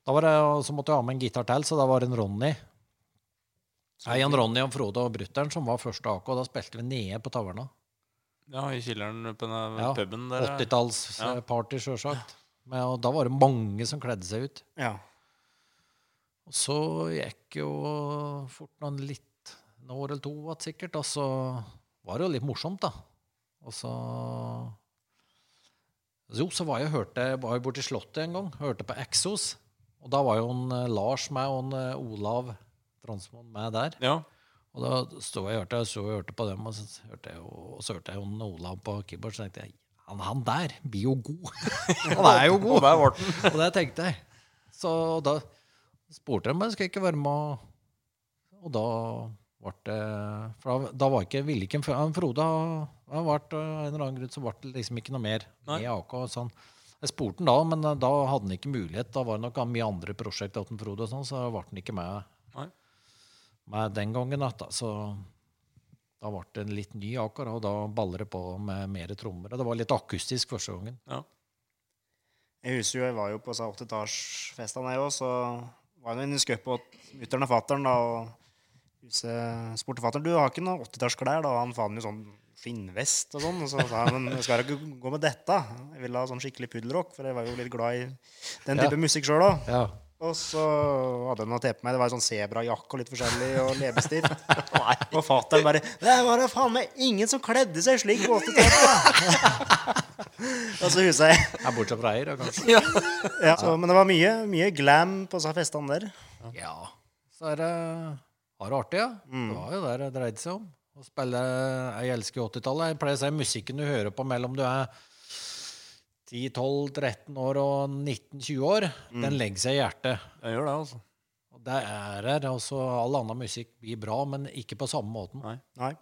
F: da var det Så måtte jeg ha med en gitar til, så da var det en Ronny. Nei, en Ronny og Frode og Brutter'n som var første AK, og da spilte vi nede på taverna.
B: ja, i kjelleren på den
F: Ja,
B: puben der. ja.
F: 80-tallsparty, sjølsagt. Men og da var det mange som kledde seg ut.
A: ja.
F: Og så gikk jo fort noen litt en år eller to igjen, sikkert. Og så var det jo litt morsomt, da. Og så Jo, så var jeg hørte, var jeg borti Slottet en gang. Hørte på Exos. Og da var jo en, eh, Lars med, og en, eh, Olav Transmoen med der.
B: Ja.
F: Og da sto jeg og hørte, så jeg hørte på dem, og så hørte jeg, og så hørte jeg jo Olav på keyboard, så tenkte jeg han, han der blir jo god. [LAUGHS] han er jo god. Og det tenkte jeg. Så da spurte de meg skal jeg ikke være med. og- da ble det For da, da var ikke, ville ikke Frode ha han ble, Av en eller annen grunn så ble det liksom ikke noe mer med AK. og Sånn. Jeg spurte han da, men da hadde han ikke mulighet. Da var det nok mye andre prosjekter til Frode, og sånn, så ble han ikke med,
B: Nei.
F: med den gangen. Da. Så da ble det en litt ny Akar, og da baller det på med mer trommer. Og det var litt akustisk første gangen.
A: Jeg husker jo, jeg var jo på 80-tallsfestene, jeg òg, så var jeg nå inne på mutter'n og fatter'n, da, og huset spurte fatter'n du har ikke noen 80-tallsklær, da. Han fant jo sånn skinnvest og sånn. Og så sa jeg men skal jeg ikke gå med dette? Jeg ville ha sånn skikkelig puddelrock, for jeg var jo litt glad i den
F: Ja.
A: type musikk sjøl òg.
F: Ja.
A: Og så hadde han noe te på meg. Det var en sånn sebrajakke og litt forskjellig, og leppestift. [LAUGHS] og fatter'n bare Det var da faen meg ingen som kledde seg slik på 80-tallet! [LAUGHS] og så husa jeg
F: Ja, bortsett fra eier, da, kanskje.
A: ja, så, Men det var mye, mye glam på disse festene der.
F: Ja. Så er det var det artig, ja.
A: Mm.
F: Det var jo der det dreide seg om. å spille Jeg elsker 80-tallet. Jeg pleier å si musikken du hører på mellom du er 10-12-13 år og 19-20 år, den legger seg i hjertet.
B: Jeg gjør det, altså.
F: Og det er her. Altså, all annen musikk blir bra, men ikke på samme måten.
B: Nei.
A: Nei.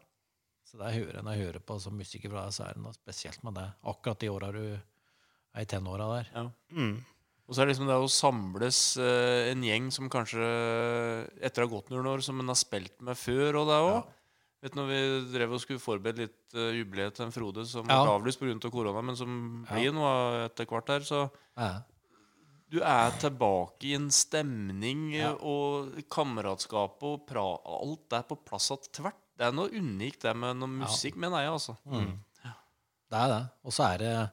F: Så det hører høyere enn jeg hører på som musikk fra deg, så er det noe spesielt med det. Akkurat de åra du er i tenåra der.
B: Ja.
A: Mm.
B: Og så er det liksom det å samles eh, en gjeng som kanskje etter å ha gått noen år, som en har spilt med før, og det òg. Vet du, når vi drev og skulle forberede litt uh, jubileet til en Frode som
F: Ja.
B: ble avlyst pga. korona, men som
F: Ja.
B: blir noe etter hvert her, så
F: Ja.
B: du er tilbake i en stemning
F: Ja.
B: og kameratskap og pra Alt er på plass att tvert. Det er noe unikt det med noe musikk, mener jeg, altså.
F: Mm. Det er det. Og så er det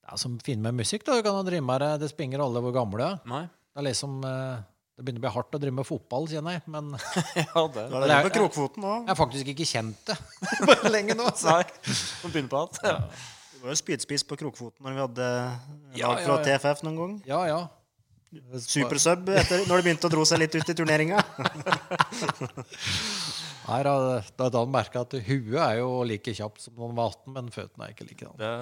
F: det er som fint med musikk. da, Du kan drive med det. Det spiller alle hvor gamle du er. Det er liksom eh, Det begynner å bli hardt å drive med fotball, kjenner jeg. Men [LAUGHS]
B: Ja, det
A: Det er det på Krokfoten nå.
F: har faktisk ikke kjent det [LAUGHS] lenge nå. Så.
B: Nei. Må begynne på alt. Ja.
A: Det var jo spydspiss på Krokfoten når vi hadde lag fra
F: ja, ja.
A: TFF noen gang.
F: Ja, ja.
A: Supersub etter, når det begynte å dro seg litt ut i turneringa. [LAUGHS]
F: Nei, da, da da merka at huet er jo like kjapt som når man var 18, men føttene er ikke like.
B: Det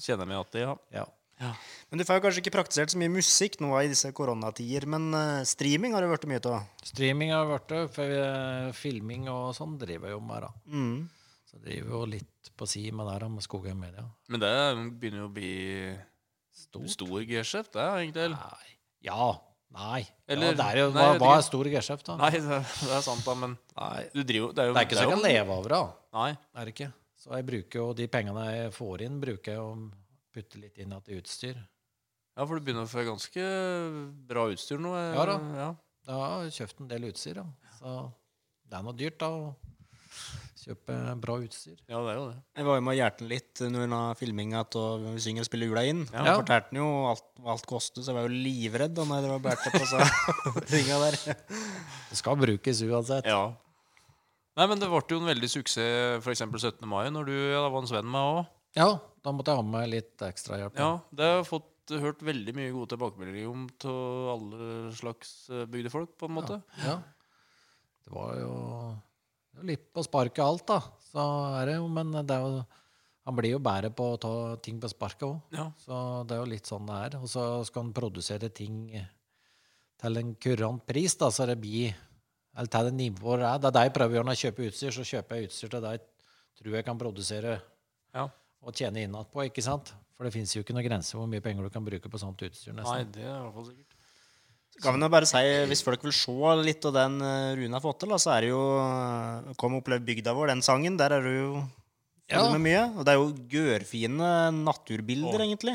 B: kjenner vi alltid, ja. ja.
F: Ja.
A: Men du får jo kanskje ikke praktisert så mye musikk nå i disse koronatider, men eh, streaming har det blitt mye av.
F: Streaming har vært det. For eh, filming og sånn driver jeg jo med. da.
A: Mm.
F: Så driver jo litt på si med det med Skogheim Media.
B: Men det begynner jo å bli
F: Stort.
B: stor geskjeft, det, egentlig.
F: Nei. Ja. Nei.
B: Eller-
F: ja, det er jo,
B: nei,
F: hva, hva er stor geskjeft, da?
B: Nei, det, [LAUGHS] det er sant, da, men
F: Nei.
B: du driver, det er jo
F: Det er ikke det jeg kan leve av da.
B: Nei.
F: Det er ikke. Så jeg bruker jo de pengene jeg får inn, bruker jeg å putte litt inn til utstyr.
B: Ja, for du begynner å få ganske bra utstyr nå. eh,
F: Ja da.
B: Ja.
F: Jeg har kjøpt en del utstyr, ja. Så det er noe dyrt, da, å kjøpe bra utstyr.
B: ja, det er jo det.
A: Jeg var jo med han litt under filminga av Vi synger og spiller jula inn.
B: Ja.
A: Ja. Fortalte han jo alt, alt kostet, så jeg var jo livredd da når [LAUGHS] det var båret på seg ringa der.
F: Det skal brukes uansett.
B: Ja. Nei, men det ble jo en veldig suksess f.eks. 17. mai, når du ja, da var en svenn med òg.
F: Ja, da måtte jeg ha med litt ekstrahjelp.
B: Ja, det har jeg fått hørt veldig mye gode tilbakemeldinger om til alle slags eh, bygdefolk, på en måte.
F: Ja. Det var jo det var litt på sparket alt, da. Så er det jo, men det er jo Han blir jo bedre på å ta ting på sparket òg.
B: Ja.
F: Så det er jo litt sånn det er. Og så skal han produsere ting til en kurant pris, da, så det blir Eller til det nivået det er. Det er det jeg prøver å gjøre når jeg kjøper utstyr. Så kjøper jeg utstyr til det jeg tror jeg kan produsere
B: Ja.
F: Og tjene innad på, ikke sant? For det fins jo ikke noen grense hvor mye penger du kan bruke på sånt utstyr. nesten.
B: Nei, det er i hvert fall sikkert.
A: Kan vi nå bare si, Hvis folk vil se litt av den eh, Rune har fått til, så er det jo eh, Kom og opplev bygda vår, den sangen. Der er du jo
F: Ja.
A: med mye. Og det er jo gørfine naturbilder,
B: Åh.
A: egentlig.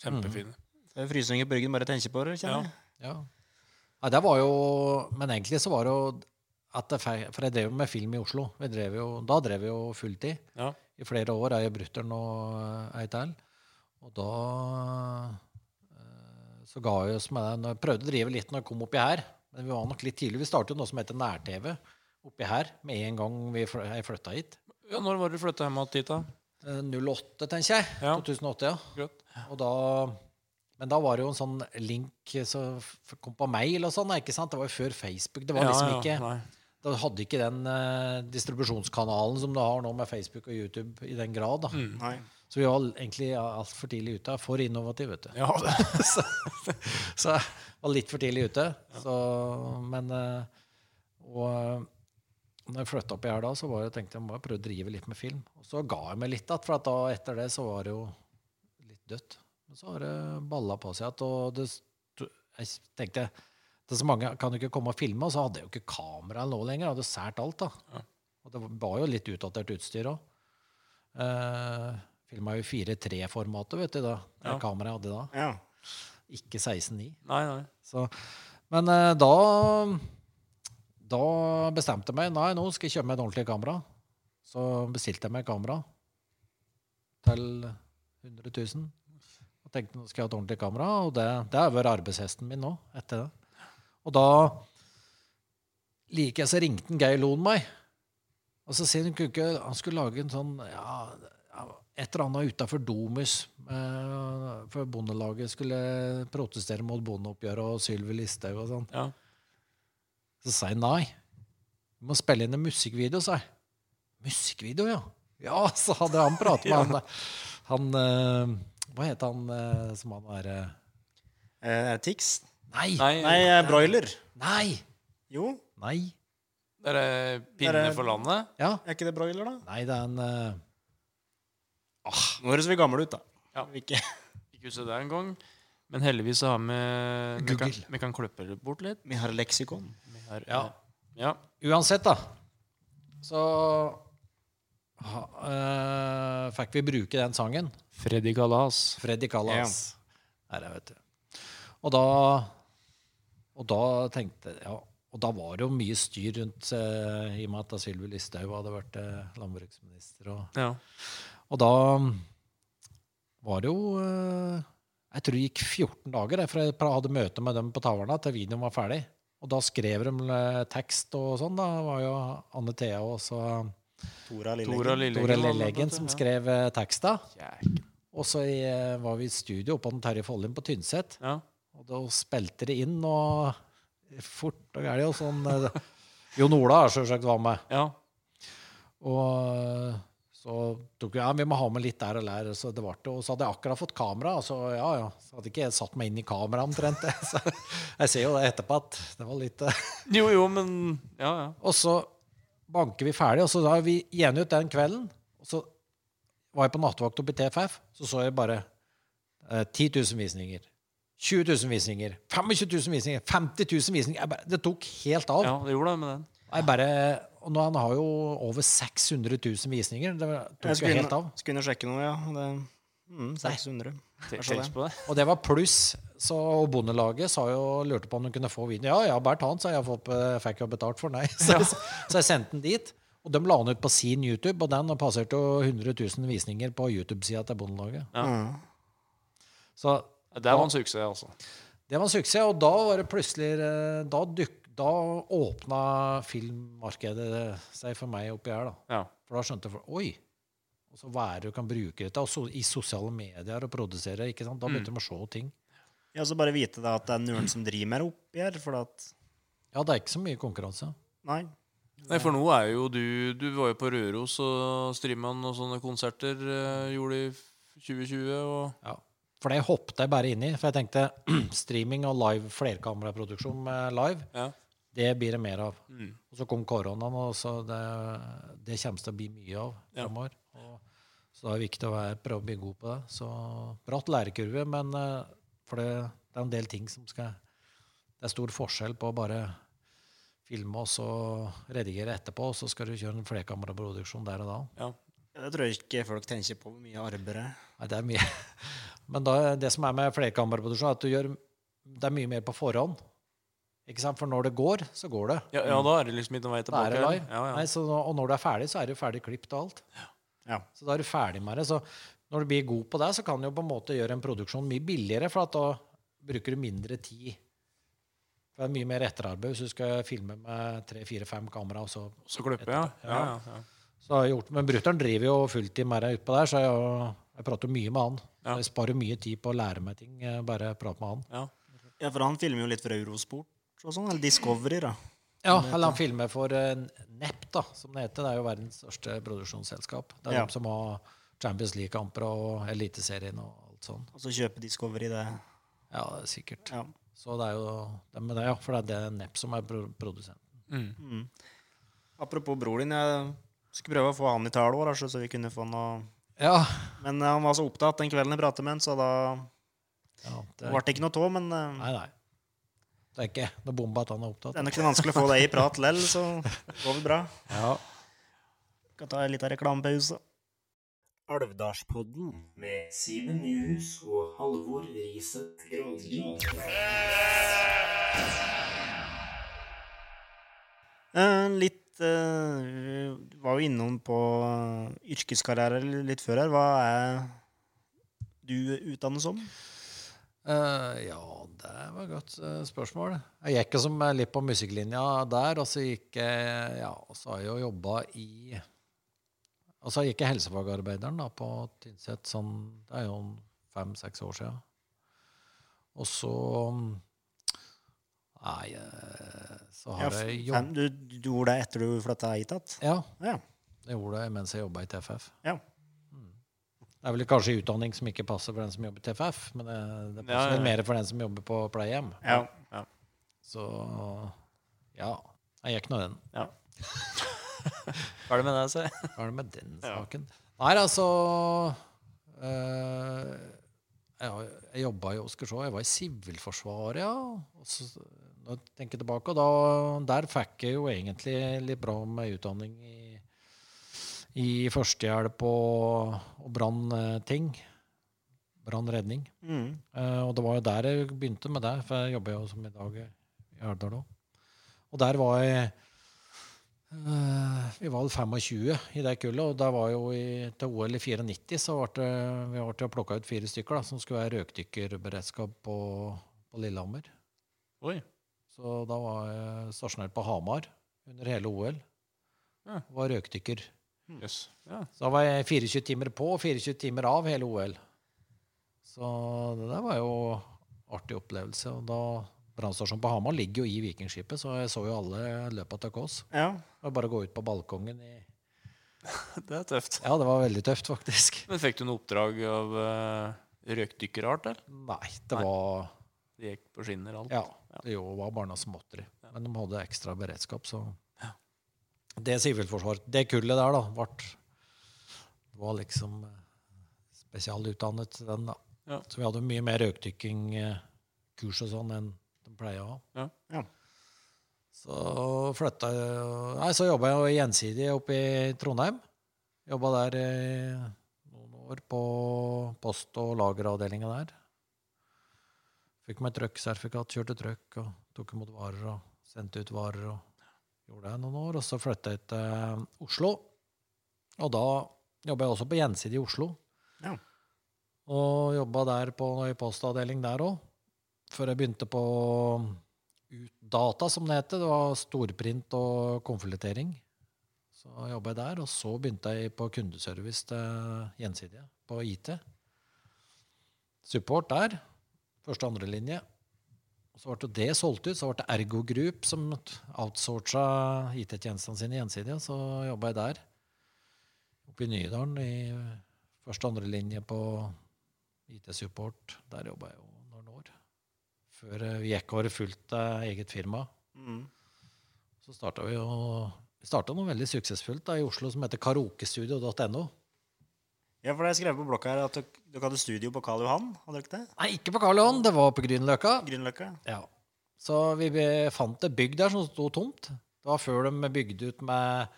B: Kjempefine.
A: Det er frysninger på ryggen bare jeg tenker på det. kjenner jeg.
F: Ja. ja, det var jo Men egentlig så var det jo at det For jeg drev jo med film i Oslo. Vi drev jo, da drev vi jo fulltid
B: Ja.
F: I flere år. Jeg brutter'n og ei til. Og da eh, så ga jeg oss med den. Jeg prøvde å drive litt når jeg kom oppi her. Men vi var nok litt tidlig. Vi startet jo noe som heter nær-TV oppi her med en gang vi flytta hit.
B: ja, Når var det du flytta hjem hit, da?
F: Eh, 08, tenker jeg.
B: Ja.
F: 2008, ja. Da, men da var det jo en sånn link som kom på mail og sånn. ikke sant? Det var jo før Facebook. Det var
B: Ja,
F: liksom
B: ja,
F: ikke. Da hadde ikke den eh, distribusjonskanalen som du har nå med Facebook og YouTube i den grad. da.
B: Mm.
F: Så vi var egentlig altfor tidlig ute. For innovative, vet du.
B: Ja, [LAUGHS]
F: så, så jeg var litt for tidlig ute. Så, men eh, Og eh, når jeg flytta opp her da, så var jeg, tenkte jeg må jeg prøve å drive litt med film. Og så ga jeg meg litt igjen, for at da, etter det så var det jo litt dødt. Men så har det balla på seg igjen. Og det, jeg tenkte det er så mange kan jo ikke komme og filme, og så hadde jeg jo ikke kamera nå lenger. Jeg hadde sært alt, da.
B: Ja.
F: Og det var jo litt utdatert utstyr òg. Uh, Filma jo 4-3-formatet, vet du, da. Det
B: Ja.
F: kameraet jeg hadde da.
A: Ja.
F: Ikke 16.9.
B: Nei, nei.
F: Så, men uh, da Da bestemte jeg meg Nei, nå skal jeg kjøpe meg et ordentlig kamera. Så bestilte jeg meg kamera til 100 000. Og tenkte nå skal jeg ha et ordentlig kamera, og det, det har vært arbeidshesten min nå. etter det. Og da like jeg så ringte en Geir Loen meg. Og så sier han ikke, han skulle lage en sånn ja, ja, et eller annet utafor Domus. Eh, for Bondelaget skulle protestere mot bondeoppgjøret og Sylvi Listhaug og sånn.
B: Ja.
F: Så sa jeg nei. Vi må spille inn en musikkvideo, sa jeg. Musikkvideo, ja. Ja, så hadde han pratet med [LAUGHS] han Han eh, Hva het han eh, som han er eh,
A: Eh, Tix?
F: Nei!
B: Nei,
A: Nei, eh, broiler.
F: Nei!
A: Jo,
F: Nei!
B: det er pinne
A: Det er-
B: for landet.
F: Ja.
A: er ikke det broiler, da?
F: Nei, det er en eh,
A: Nå høres vi gamle ut, da.
B: Ja.
A: Vi Ikke. [LAUGHS]
B: Ikke huske det engang. Men heldigvis så har vi Vi kan,
F: Google.
B: vi kan klippe det bort litt.
A: Vi har leksikon.
B: Vi har,
F: Ja.
B: ja.
F: Uansett, da, så ha, uh, fikk vi bruke den sangen.
B: Freddy Kalas.
F: Freddy Callas. Der er, vet du. Og da Og da tenkte jeg ja, Og da var det jo mye styr rundt eh, i og med at Sylvi Listhaug hadde vært eh, landbruksminister. Og,
B: Ja.
F: og da var det jo eh, Jeg tror det gikk 14 dager jeg, fra jeg hadde møte med dem på Taverna til videoen var ferdig. Og da skrev de eh, tekst og sånn. Da Det var jo Anne Thea og så
A: Tora Lilleggen.
F: Som skrev eh, teksta. Og så i, var vi i studio oppe på Terje Follin på Tynset.
B: Ja.
F: Og da spilte det inn, og fort og gæli. Og sånn eh, [LAUGHS] Jon Ola har selvsagt var med.
B: ja.
F: Og eh, så tok vi ja, vi må ha med litt der og der. Så det var det. Og så hadde jeg akkurat fått kamera. Så ja, ja. Så hadde ikke jeg satt meg inn i kameraet omtrent. [LAUGHS] Så jeg ser jo det etterpå at det var litt eh. [LAUGHS]
B: Jo, jo, men Ja, ja.
F: Og så banker vi ferdig, og så da er vi igjen ut den kvelden. Og så var jeg på nattevakt oppe i TFF, så så jeg bare eh, 10 000 visninger. 20 000 visninger. 25 000 visninger. 50 000 visninger. Jeg bare, det tok helt av.
B: ja det gjorde det med den.
F: Jeg bare, og nå han har jo over 600 000 visninger. Det tok jo
A: skulle
F: helt av.
A: skulle inn og sjekke noe, ja. Det, mm, 600.
B: Te-
A: Kanskje
B: Tenk
A: det.
F: Og det var pluss. Så Bondelaget sa jo, lurte på om de kunne få videoen. Ja, ja, bare ta den, sa jeg. Fått, eh, fikk jo betalt for den. nei. [LAUGHS] Så, så jeg sendte den dit. Og de la den ut på sin YouTube, og den passerte jo 100 000 visninger på YouTube-sida til Bondelaget.
B: Ja.
A: Mm.
F: Så
B: Det var en suksess, altså.
F: det var en suksess. Og da var det plutselig eh, Da, duk, da åpna filmmarkedet seg for meg oppi her, da.
B: Ja.
F: For da skjønte folk Oi! Og så hva er det du kan bruke dette og så, i sosiale medier og produsere. ikke sant? Da begynte de å se ting.
A: Ja, så bare vite da at det er noen som driver med det oppi her, for at
F: Ja, det er ikke så mye konkurranse.
A: Nei.
B: Nei, for nå er jo du Du var jo på Røros og Strimman og sånne konserter eh, gjorde i 2020, og
F: Ja. For det hoppet jeg bare inn i. For jeg tenkte [CLEARS THROAT] streaming og live flerkameraproduksjon med live,
B: Ja.
F: det blir det mer av.
B: Mm.
F: Og så kom koronaen, og så det, det kommer til å bli mye av
B: Ja.
F: framover. Og- Så det er viktig å være, prøve å bli god på det. Så bratt lærekurve, men eh, for det, det er en del ting som skal Det er stor forskjell på å bare filme og så redigere etterpå, og så skal du kjøre en flerkameraproduksjon der og da.
B: Ja.
A: Ja, Det tror jeg ikke folk tenker på hvor mye arbeid det er.
F: Nei, det er mye. [LAUGHS] Men da, det som er med flerkammerproduksjon, er at du gjør Det er mye mer på forhånd. Ikke sant? For når det går, så går det.
B: Ja, ja, da er det liksom ikke noen vei
F: Da
B: tilbake.
F: er det live.
B: Ja, ja.
F: Nei, så, og når du er ferdig, så er du ferdig klippet og alt.
A: Ja.
F: Så da er du ferdig med det. Så når du blir god på det, så kan du jo på en måte gjøre en produksjon mye billigere, for at da bruker du mindre tid. For det er mye mer etterarbeid hvis du skal filme med tre, fire, fem kamera. Og så,
B: Så klippe, ja.
F: Så har jeg gjort, men brutter'n driver jo fulltid med det utpå der, så jeg, jeg prater mye med han.
B: Ja.
F: Jeg sparer mye tid på å lære meg ting. eh, Bare prate med han.
B: ja.
A: Ja, for han filmer jo litt for Eurosport og sånn, eller Discovery, da.
F: Ja, eller han filmer for eh, NEP, da, som det heter. Det er jo verdens største produksjonsselskap. Det er
A: Ja.
F: de som har Champions League-kamper og Eliteserien og alt sånn.
A: Og så kjøper Discovery, det.
F: Ja, det er sikkert.
A: Ja.
F: Så det er jo det med det, ja. For det er det NEP som er produsenten.
B: Mm.
A: Mm. Apropos bror din, jeg skulle prøve å få han i tale òg, så vi kunne få noe
F: Ja.
A: Men han var så opptatt den kvelden jeg pratet med han, så da
F: ja det
A: ble det ikke noe av. Men eh,
F: nei, nei. Det er ikke noe bombe at han er opptatt.
A: det er nok ikke vanskelig å få deg i prat lell, så går det bra.
F: Ja.
A: Skal ta en liten reklamepause.
H: Alvdalspodden med Simen Nyhus og Halvor Riset Granli.
A: Eh, litt eh, Vi var jo innom på eh, yrkeskarriere litt før her. Hva er du utdannet som?
F: Uh, ja, det var et godt spørsmål. Jeg gikk som litt på musikklinja der, og så gikk jeg Ja, og så har jeg jo jobba i Og så gikk jeg helsefagarbeideren da, på Tynset sånn Det er jo fem-seks år sia. Og så Nei, så så
A: Ja,
F: har jeg jobb...
A: du, du gjorde det etter du flytta hit igjen?
F: Ja,
A: Ja.
F: jeg gjorde det mens jeg jobba i TFF.
A: Ja.
F: Mm. Det er vel kanskje utdanning som ikke passer for den som jobber i TFF, men det, det passer
B: Ja, ja,
F: vel
B: ja.
F: mer for den som jobber på pleiehjem.
A: ja.
F: Så ja, jeg gikk nå den.
B: Ja. [LAUGHS] Hva er det med det, se.
F: Hva er det med den
B: Ja.
F: saken? Nei, altså øh, Jeg, jeg jobba i Skal se, jeg var i Sivilforsvaret, ja. Og så, når jeg tenker tilbake, og da, der fikk jeg jo egentlig litt bra med utdanning i, i førstehjelp og, og brannting. Brannredning.
A: Mm.
F: Uh, og det var jo der jeg begynte med det, for jeg jobber jo som i dag i Alvdal òg. Og der var jeg uh, Vi var 25 i det kullet, og der var jo i, til OL i 94 så ble det, vi ble plukka ut fire stykker da, som skulle være røkdykkerberedskap på, på Lillehammer.
B: Oi.
F: Så da var jeg stasjonert på Hamar under hele OL.
B: Ja.
F: Var røkdykker.
B: Yes. Ja.
F: Så da var jeg 24 timer på og 24 timer av hele OL. Så det der var jo artig opplevelse. Og da Brannstasjonen på Hamar ligger jo i Vikingskipet, så jeg så jo alle løpa til Kåss.
A: ja.
F: Det var bare å gå ut på balkongen i [LAUGHS]
B: Det er tøft.
F: Ja, det var veldig tøft, faktisk.
B: Men fikk du noe oppdrag av uh, røkdykkerart, eller?
F: Nei, det
B: Nei.
F: var
B: Det gikk på skinner, alt?
F: Ja, det jo var bare noe småtteri. Men de hadde ekstra beredskap, så Det Sivilforsvaret, det kullet der, da, vart var liksom eh, spesialutdannet til den, da.
B: Ja.
F: Så vi hadde mye mer røykdykkingkurs og sånn enn de pleier å ha.
B: Ja.
A: Ja.
F: Så flytta jeg Nei, så jobba jeg gjensidig oppe i Trondheim. Jobba der i noen år på post- og lageravdelinga der. Fikk meg trucksertifikat, kjørte truck og tok imot varer og sendte ut varer. og Gjorde det noen år. Og så flytta jeg til Oslo. Og da jobba jeg også på Gjensidig i Oslo.
A: Ja.
F: Og jobba der på i postavdeling der òg. Før jeg begynte på Utdata, som det heter. Det var storprint og konvoluttering. Så jobba jeg der. Og så begynte jeg på kundeservice til Gjensidige, på IT. Support der. Første og andre linje. Og så ble det solgt ut. Så ble det Ergo Group som outsourca IT-tjenestene sine gjensidige. Så jobba jeg der. Oppe i Nydalen i første og andre linje på IT-support. Der jobba jeg jo noen år. Før eh, vi gikk over fullt eh, eget firma.
A: Mm.
F: Så starta vi jo Vi starta noe veldig suksessfullt da, i Oslo som heter karaokestudio.no.
A: Ja, for det er skrevet på blokka her at dere hadde studio på Karl Johan, hadde dere ikke det?
F: Nei, ikke på Karl Johan, det var på Grünerløkka.
A: Grünerløkka?
F: Ja. Så vi fant et bygg der som sto tomt. Det var før de bygde ut med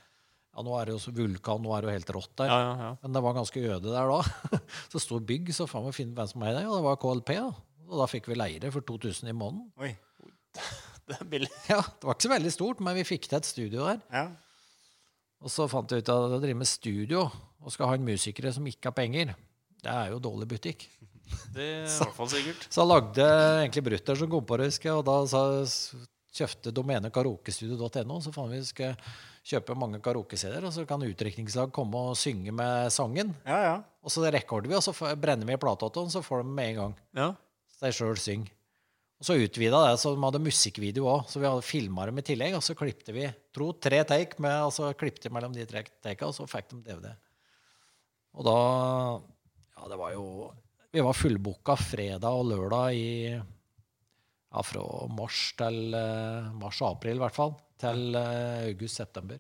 F: Ja, nå er det jo så vulkan, nå er det jo helt rått der.
B: Ja, ja, ja.
F: Men det var ganske øde der da. [LAUGHS] Så sto bygg, så faen meg finne hvem som er det. Og det var KLP, da. Og da fikk vi leire for 2000 i måneden.
A: Oi.
B: Det er billig.
F: Ja, Det var ikke så veldig stort, men vi fikk til et studio der.
A: Ja.
F: Og så fant jeg ut at å drive med studio og skal ha en musikere som ikke har penger, det er jo dårlig butikk. [LAUGHS]
B: Det er i hvert fall sikkert.
F: Så jeg lagde egentlig Brutter som kom på det, husker jeg, og da sa, kjøpte domenet karaokestudio.no, så fant vi skal kjøpe mange karaoke-CD-er, og så kan utdrikningslag komme og synge med sangen.
A: Ja, ja.
F: Og så rekorder vi, og så brenner vi plata til den, så får de med en gang.
B: Ja.
F: Så de sjøl synger. Og så utvida det, så de hadde musikkvideo òg. Så vi hadde filma dem i tillegg. Og så klippte vi tro, tre take, med, og så klippte vi mellom de tre takene, og så fikk de DVD. Og da Ja, det var jo Vi var fullbooka fredag og lørdag i ja, fra mars til mars mars-april, i hvert fall. Til eh, august-september.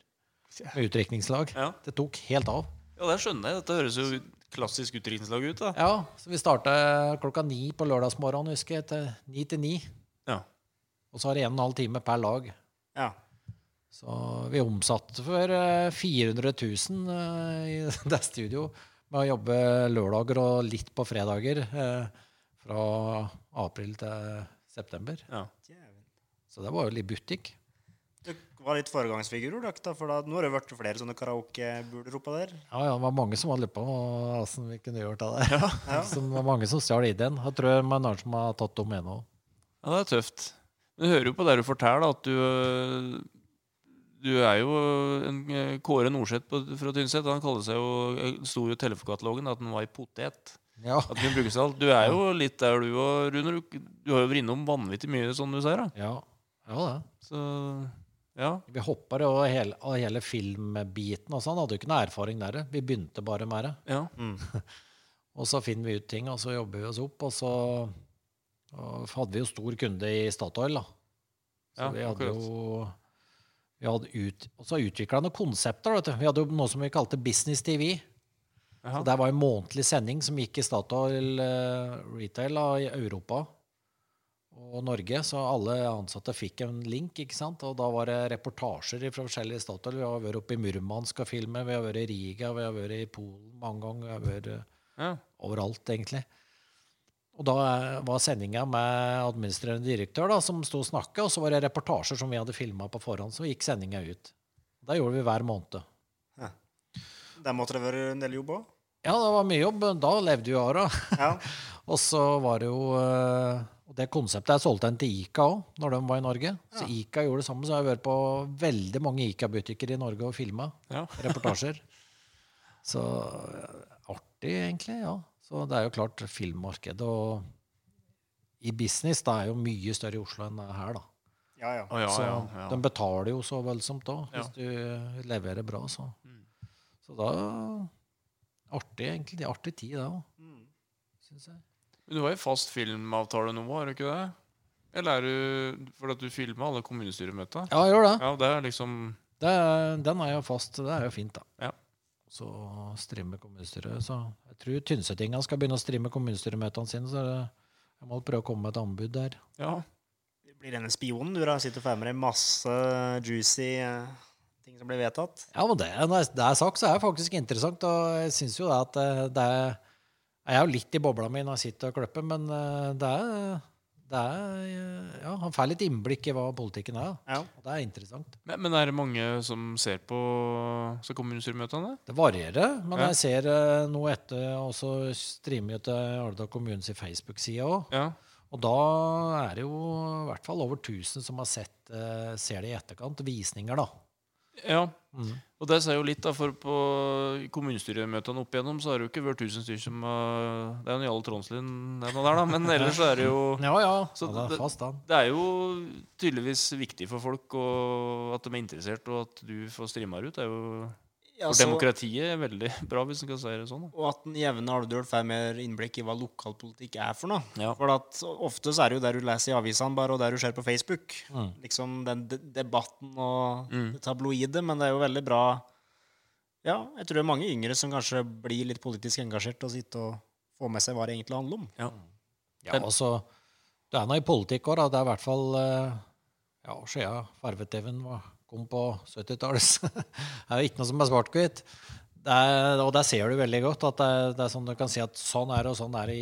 F: Med utdrikningslag.
B: Ja.
F: Det tok helt av.
B: ja, det skjønner jeg. Dette høres jo klassisk utdrikningslag ut. da.
F: Ja, så vi starta klokka ni på lørdagsmorgenen, husker jeg, til ni til ni.
B: Ja.
F: Og så har det en og en halv time per lag.
A: ja.
F: Så vi omsatte for eh, 400 000 eh, i [LAUGHS] det studio med å jobbe lørdager og litt på fredager eh, fra april til september.
B: Ja.
F: Så det var jo litt butikk.
A: Var litt foregangsfigurer, dere, da, for da, nå har det vært flere sånne karaokebuler oppå der.
F: Ja, ja, det var mange som hadde lurt på åssen vi kunne gjort det der. Ja. [LAUGHS] det var mange som stjal ideen. Jeg tror det er noen som har tatt dem ennå.
B: ja, det er tøft. Men du hører jo på det du forteller, at du Du er jo en øh, Kåre Norseth fra Tynset. Han kaller seg jo øh, sto jo i telefonkatalogen at han var i potet.
F: Ja.
B: At den brukes alt. Du er jo litt der, du òg, Rune. Du, du har jo vært innom vanvittig mye, som du sier. da.
F: ja. Ja, det.
B: Så ja.
F: Vi hoppa jo hele, av hele filmbiten og sånn. Hadde jo ikke noe erfaring der. Vi begynte bare med det.
B: ja. [LAUGHS]
F: Og så finner vi ut ting, og så jobber vi oss opp. Og så og hadde vi jo stor kunde i Statoil, da. Så
B: Ja,
F: vi hadde
B: akkurat.
F: jo vi hadde ut, Og så utvikla noen konsepter. Vet du. Vi hadde jo noe som vi kalte Business TV.
B: Aha.
F: Så Det var en månedlig sending som gikk i Statoil uh, Retail da, i Europa og Norge. Så alle ansatte fikk en link, ikke sant? og da var det reportasjer fra forskjellige Statoil. Vi har vært oppe i Murmansk og filmet, vi har vært i Riga, vi har vært i Polen mange ganger. Vi har vært eh,
B: ja.
F: overalt, egentlig. Og da eh, var sendinga med administrerende direktør da, som sto og snakka, og så var det reportasjer som vi hadde filma på forhånd. Så gikk sendinga ut. Da gjorde vi hver måned.
A: Der måtte det være en del jobb òg.
F: Ja, det var mye jobb. Da levde vi av det.
A: Ja. [LAUGHS]
F: Og så var det jo eh, Og det konseptet jeg solgte en til Ica òg, når de var i Norge. Så Ica gjorde det samme. Så jeg har vært på veldig mange Ica-butikker i Norge og filma
B: Ja. [LAUGHS]
F: reportasjer. Så eh, artig, egentlig. Ja. Så det er jo klart filmmarkedet og i business det er jo mye større i Oslo enn det er her, da.
A: Ja, ja.
B: Oh, ja,
F: så
B: ja, ja.
F: de betaler jo så voldsomt òg,
B: Ja.
F: hvis du leverer bra. Så,
B: Mm.
F: så da Artig, egentlig. Artig tid, det òg,
A: Mm.
F: syns jeg.
B: Men du har jo fast filmavtale nå, har du ikke det? Eller er du Fordi at du filmer alle kommunestyremøta?
F: Ja, jeg gjør det.
B: Ja, det er liksom
F: det er, den er jo fast. Det er jo fint, da.
B: Ja.
F: Så streame kommunestyret. Så jeg tror Tynsetinga skal begynne å streame kommunestyremøtene sine, så det, jeg må prøve å komme med et anbud der.
B: Ja.
A: Blir denne spionen du da? Sitter og får med deg masse juicy eh, ting som blir vedtatt?
F: Ja, men det, når det er sagt, så er det faktisk interessant, og jeg syns jo det at eh, det er Jeg er jo litt i bobla mi når jeg sitter og klipper, men eh, det er, det er Ja, han får litt innblikk i hva politikken er.
A: Ja.
F: og det er interessant.
B: Men, men er det mange som ser på som kommunestyremøtene?
F: Det varierer, men
B: Ja.
F: jeg ser eh, noe etter og så streamer jeg til Alvdal kommunes Facebook-side òg.
B: Ja.
F: Og da er det jo i hvert fall over 1000 som har sett, eh, ser det i etterkant. Visninger, da.
B: Ja.
F: Mm.
B: Og det sier jo litt, da, for på kommunestyremøtene opp igjennom så har det jo ikke vært tusen styr som har Det er jo Jarle Tronslien er der, da, men ellers så er det jo [LAUGHS]
F: Ja ja,
B: Så
F: ja, det er fast, da.
B: Det er jo tydeligvis viktig for folk og at de er interessert, og at du får strima det ut. Det er jo
A: Ja,
B: for
A: så-
B: demokratiet er veldig [LAUGHS] bra, hvis en kan si det sånn. Da.
A: Og at den jevne Alvdøl får mer innblikk i hva lokalpolitikk er for noe.
B: Ja.
A: For at ofte så er det jo der du leser i avisene bare, og der du ser på Facebook.
F: Mm.
A: Liksom den de debatten og
B: Mm.
A: det tabloide, men det er jo veldig bra Ja, jeg tror det er mange yngre som kanskje blir litt politisk engasjert og sitter og får med seg hva det egentlig handler om.
B: Ja.
F: Ja, altså, det er nå i politikk òg, da. Det er i hvert fall eh, Ja, siden farve-TV-en var- kom på 70-tallet. [LAUGHS] det er jo ikke noe som er svart-hvitt. Og der ser du veldig godt at det er, det er sånn du kan si at sånn er det, og sånn er det.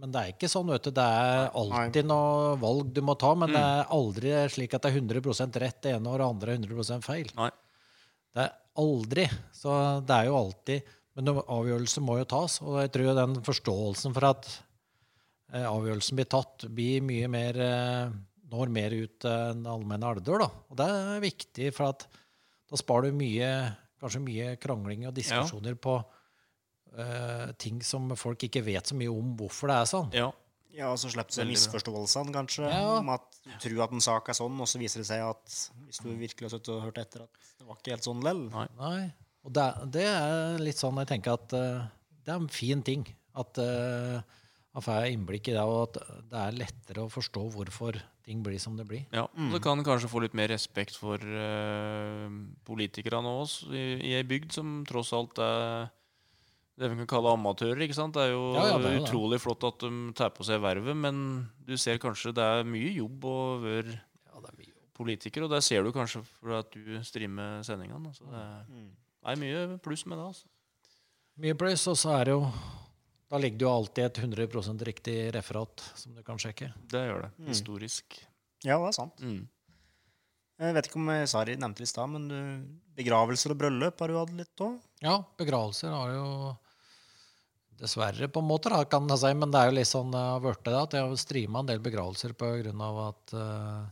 F: Men det er ikke sånn, vet du. Det er alltid noe valg du må ta, men det er aldri slik at det er 100 rett det ene og det andre er 100 feil.
B: Nei.
F: Det er aldri. Så det er jo alltid Men avgjørelser må jo tas, og jeg tror den forståelsen for at eh, avgjørelsen blir tatt, blir mye mer eh, når mer ut enn allmenne elver. da. Og det er viktig, for at da sparer du mye, kanskje mye krangling og diskusjoner på uh, ting som folk ikke vet så mye om hvorfor det er sånn.
B: Ja.
A: Ja, og så slipper du misforståelsene, kanskje,
F: Ja.
A: om at du tror at en sak er sånn, og så viser det seg at hvis du virkelig har sittet og hørt etter, at det var ikke helt sånn lell.
B: Nei.
F: Nei. Og det, det er litt sånn jeg tenker at uh, det er en fin ting. At uh, man får innblikk i det, og at det er lettere å forstå hvorfor ting blir som det blir.
B: Ja, og Du kan kanskje få litt mer respekt for uh, politikerne òg, i, i ei bygd som tross alt er det vi kan kalle amatører. ikke sant? Det er jo
F: Ja, ja, det er utrolig det.
B: flott at de tar på seg vervet, men du ser kanskje det er mye jobb å være
F: Ja, det er mye.
B: politiker, og det ser du kanskje fordi at du streamer sendingene. Altså det, er,
A: Mm.
B: det er mye pluss med det. altså.
F: Mye pluss, og så er det jo Da ligger det jo alltid et 100% riktig referat som du kan sjekke.
B: Det gjør det.
A: Mm.
B: Historisk.
A: Ja, det er sant.
B: Mm.
A: Jeg vet ikke om jeg Sari nevnte det i stad, men du, begravelser og bryllup har du hatt litt òg?
F: Ja, begravelser har jo Dessverre, på en måte, da, kan jeg si, men det er jo litt sånn det har blitt det. At jeg har streama en del begravelser av at uh,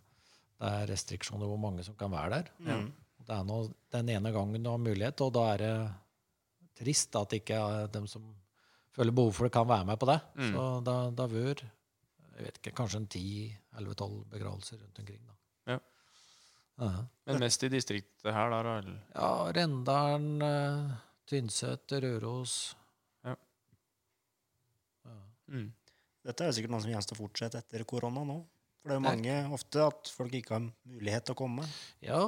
F: det er restriksjoner hvor mange som kan være der.
A: Mm.
F: Det er nå den ene gangen du har mulighet, og da er det trist at ikke eh, dem som føler behov for det, kan være med på det.
B: Mm.
F: Så da, da vør jeg vet ikke, kanskje en 10-11-12 begravelser rundt omkring. da. Ja,
B: Men mest i distriktet her, da? eller?
F: ja Rendalen, eh, Tynset, Røros.
B: Mm.
A: Dette er sikkert noe som gjenstår fortsette etter korona nå. For det er jo mange ofte at folk ikke har mulighet til å komme
F: Ja,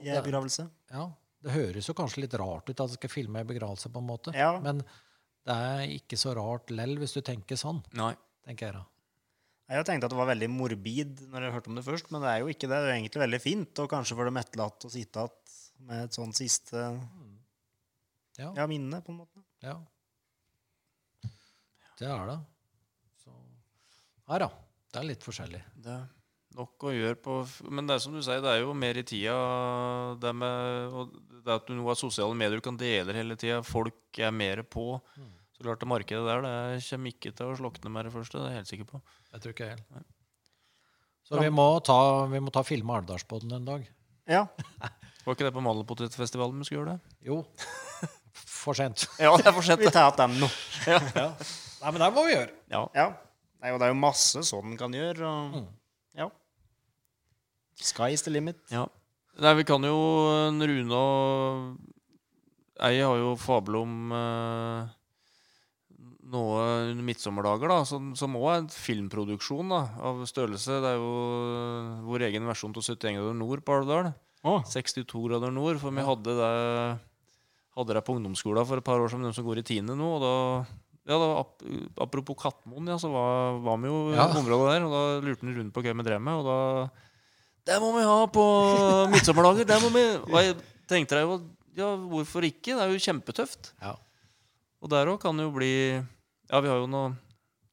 A: i begravelse.
F: ja. Det høres jo kanskje litt rart ut at de skal filme en begravelse, på en måte.
A: Ja.
F: Men det er ikke så rart lell, hvis du tenker sånn,
B: Nei.
F: tenker jeg da.
A: Jeg har tenkt at det var veldig morbid når jeg hørte om det først, men det er jo ikke det. Det er egentlig veldig fint, og kanskje for dem etterlatte å sitte igjen med et sånt siste
F: Ja.
A: ja, minne, på en måte.
F: Ja. Det er det. Så Her, da. Det er litt forskjellig.
B: Det nok å gjøre på Men det er som du sier, det er jo mer i tida det med og det at du nå har sosiale medier du kan dele hele tida. Folk er mer på. Så klart det markedet der det kommer ikke til å slokne med det første. Det er jeg helt sikker på.
F: Jeg tror ikke jeg heller. Så vi må ta, vi må ta filme Alvdalsbåten en dag.
A: Ja. [LAUGHS]
B: Var ikke det på Malerpotetfestivalen vi skulle gjøre det?
F: Jo. For sent. [LAUGHS]
B: Ja, det er for sent.
A: Vi tar igjen dem nå.
F: Nei, men det må vi gjøre.
B: Ja.
A: Ja. Nei, og det er jo masse sånn en kan gjøre. Og, ja. Sky is the limit.
B: Ja. Nei, vi kan jo en Rune og Ei har jo fabel om eh, noe under midtsommerdager, da, som, som også er en filmproduksjon da, av størrelse. Det er jo eh, vår egen versjon av 71 grader nord på Alvdal. 62 grader nord. For vi hadde det hadde det på ungdomsskolen for et par år siden, de som går i tiende nå. og da ja, da, ap Apropos Kattmoen, ja, så var, var vi jo i
F: Ja.
B: området der. Og da lurte han rundt på hva vi drev med. Og da Det må vi ha på midtsommerdager! Det må vi Og jeg tenkte jeg jo Ja, hvorfor ikke? Det er jo kjempetøft.
F: Ja.
B: Og der òg kan det jo bli Ja, vi har jo noen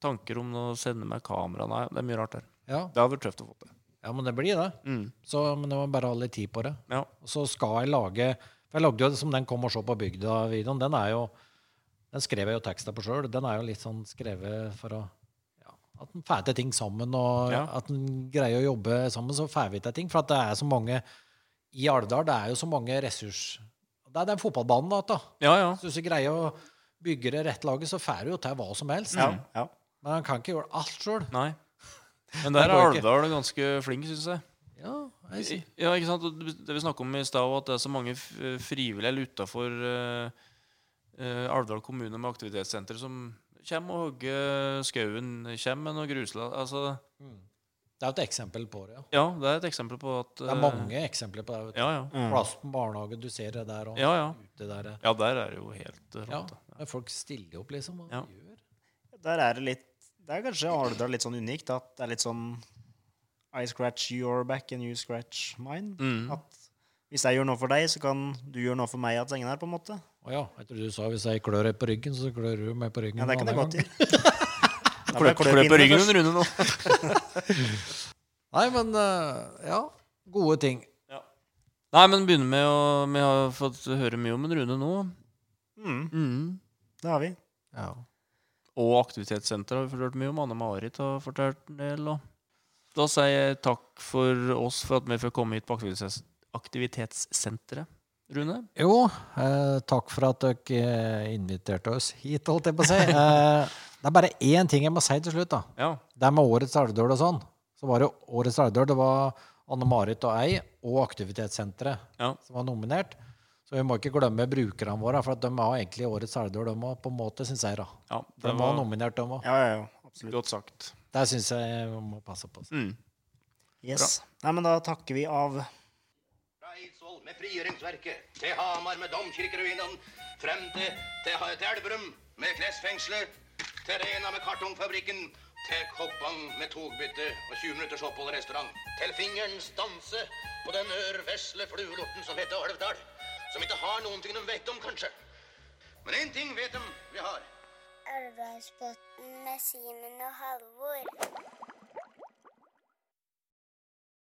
B: tanker om å sende med kamera. Nei, det er mye rart der.
F: Ja.
B: Det hadde vært tøft å få til.
F: ja, men det blir det.
B: Mm.
F: Så, men det må bare ha litt tid på det.
B: Ja.
F: Og så skal jeg lage For jeg lagde jo som den kom og så på bygda-videoen. Den er jo Den skrev jeg jo teksten på sjøl. Den er jo litt sånn skrevet for å At en får til ting sammen, og
B: Ja.
F: at en greier å jobbe sammen, så får vi til ting. For at det er så mange I Alvdal det er jo så mange ressurs... Det er den fotballbanen, da. da.
B: Ja, ja.
F: Så hvis du greier å bygge det rett laget, så får du jo til hva som helst.
A: Ja. ja.
F: Men han kan ikke gjøre alt sjøl. [LAUGHS]
B: Men der
F: Det
B: er. Alvdal ganske flink, syns jeg.
F: Ja, jeg.
B: Ja, ikke sant? Det vi snakket om i stad, at det er så mange frivillige eller utafor uh, Alvdal kommune med aktivitetssenter som kommer og hogger skauen, Kjem med noe grusla altså,
F: Det er jo et eksempel på det. ja.
B: Ja, det er et eksempel på at
F: Det er
B: eh,
F: mange eksempler på det. vet du.
B: Ja, ja.
F: Plassen barnehage, du ser det der. Og
B: Ja, ja.
F: ute der. eh.
B: Ja, der er det jo helt rått.
F: Ja, folk stiller opp, liksom. Hva
B: Ja.
F: gjør.
A: Der er det litt Det er kanskje Alvdal litt sånn unikt. At det er litt sånn I scratch your back and you scratch mine.
B: Mm.
A: At hvis jeg gjør noe for deg, så kan du gjøre noe for meg at sengen her, på en måte.
F: Å ja, jeg trodde du sa hvis jeg klør deg på ryggen, så klør du meg på ryggen.
A: Ja, det kan
F: annen
A: godt gjøre. [LAUGHS] Da får jeg
B: Klø
A: klø
B: klø på ryggen en runde nå. [LAUGHS]
F: Nei, men eh, ja. Gode ting.
B: Nei, men begynner med å Vi har fått høre mye om en Rune nå.
A: Mm,
B: Mm.
A: det har vi.
F: Ja.
B: Og aktivitetssenteret har vi fortalt mye om. Anne-Marit har fortalt en del. Og da sier jeg takk for oss for at vi får komme hit på aktivitets aktivitetssenteret. Rune?
F: Jo, eh, takk for at dere eh, inviterte oss hit, holdt jeg på å si. Eh, det er bare én ting jeg må si til slutt. da.
B: Ja.
F: Det er med Årets Alvdøl og sånn. Så var det Årets Alvdøl. Det var Anne-Marit og ei og Aktivitetssenteret
B: Ja.
F: som var nominert. Så vi må ikke glemme brukerne våre, for at de har egentlig Årets Alvdøl, de òg, på en måte, syns jeg. da.
B: ja
F: De var
B: var
F: nominert, de òg.
A: Ja, ja, ja. Absolutt.
B: godt sagt.
F: Det syns jeg vi må passe på.
B: Mm.
A: Yes. Nei, men da takker vi av
I: med frigjøringsverket, til Hamar med domkirkeruinene, frem til, til, til Elverum med klesfengselet, til Rena med kartongfabrikken, til Koppang med togbytte og 20 minutters opphold i restaurant, til fingerens danse på den ørvesle fluelorten som heter Alvdal, som ikke har noen ting de vet om, kanskje. Men én ting vet de vi har.
G: Elvdalsbotn med Simen og Halvor.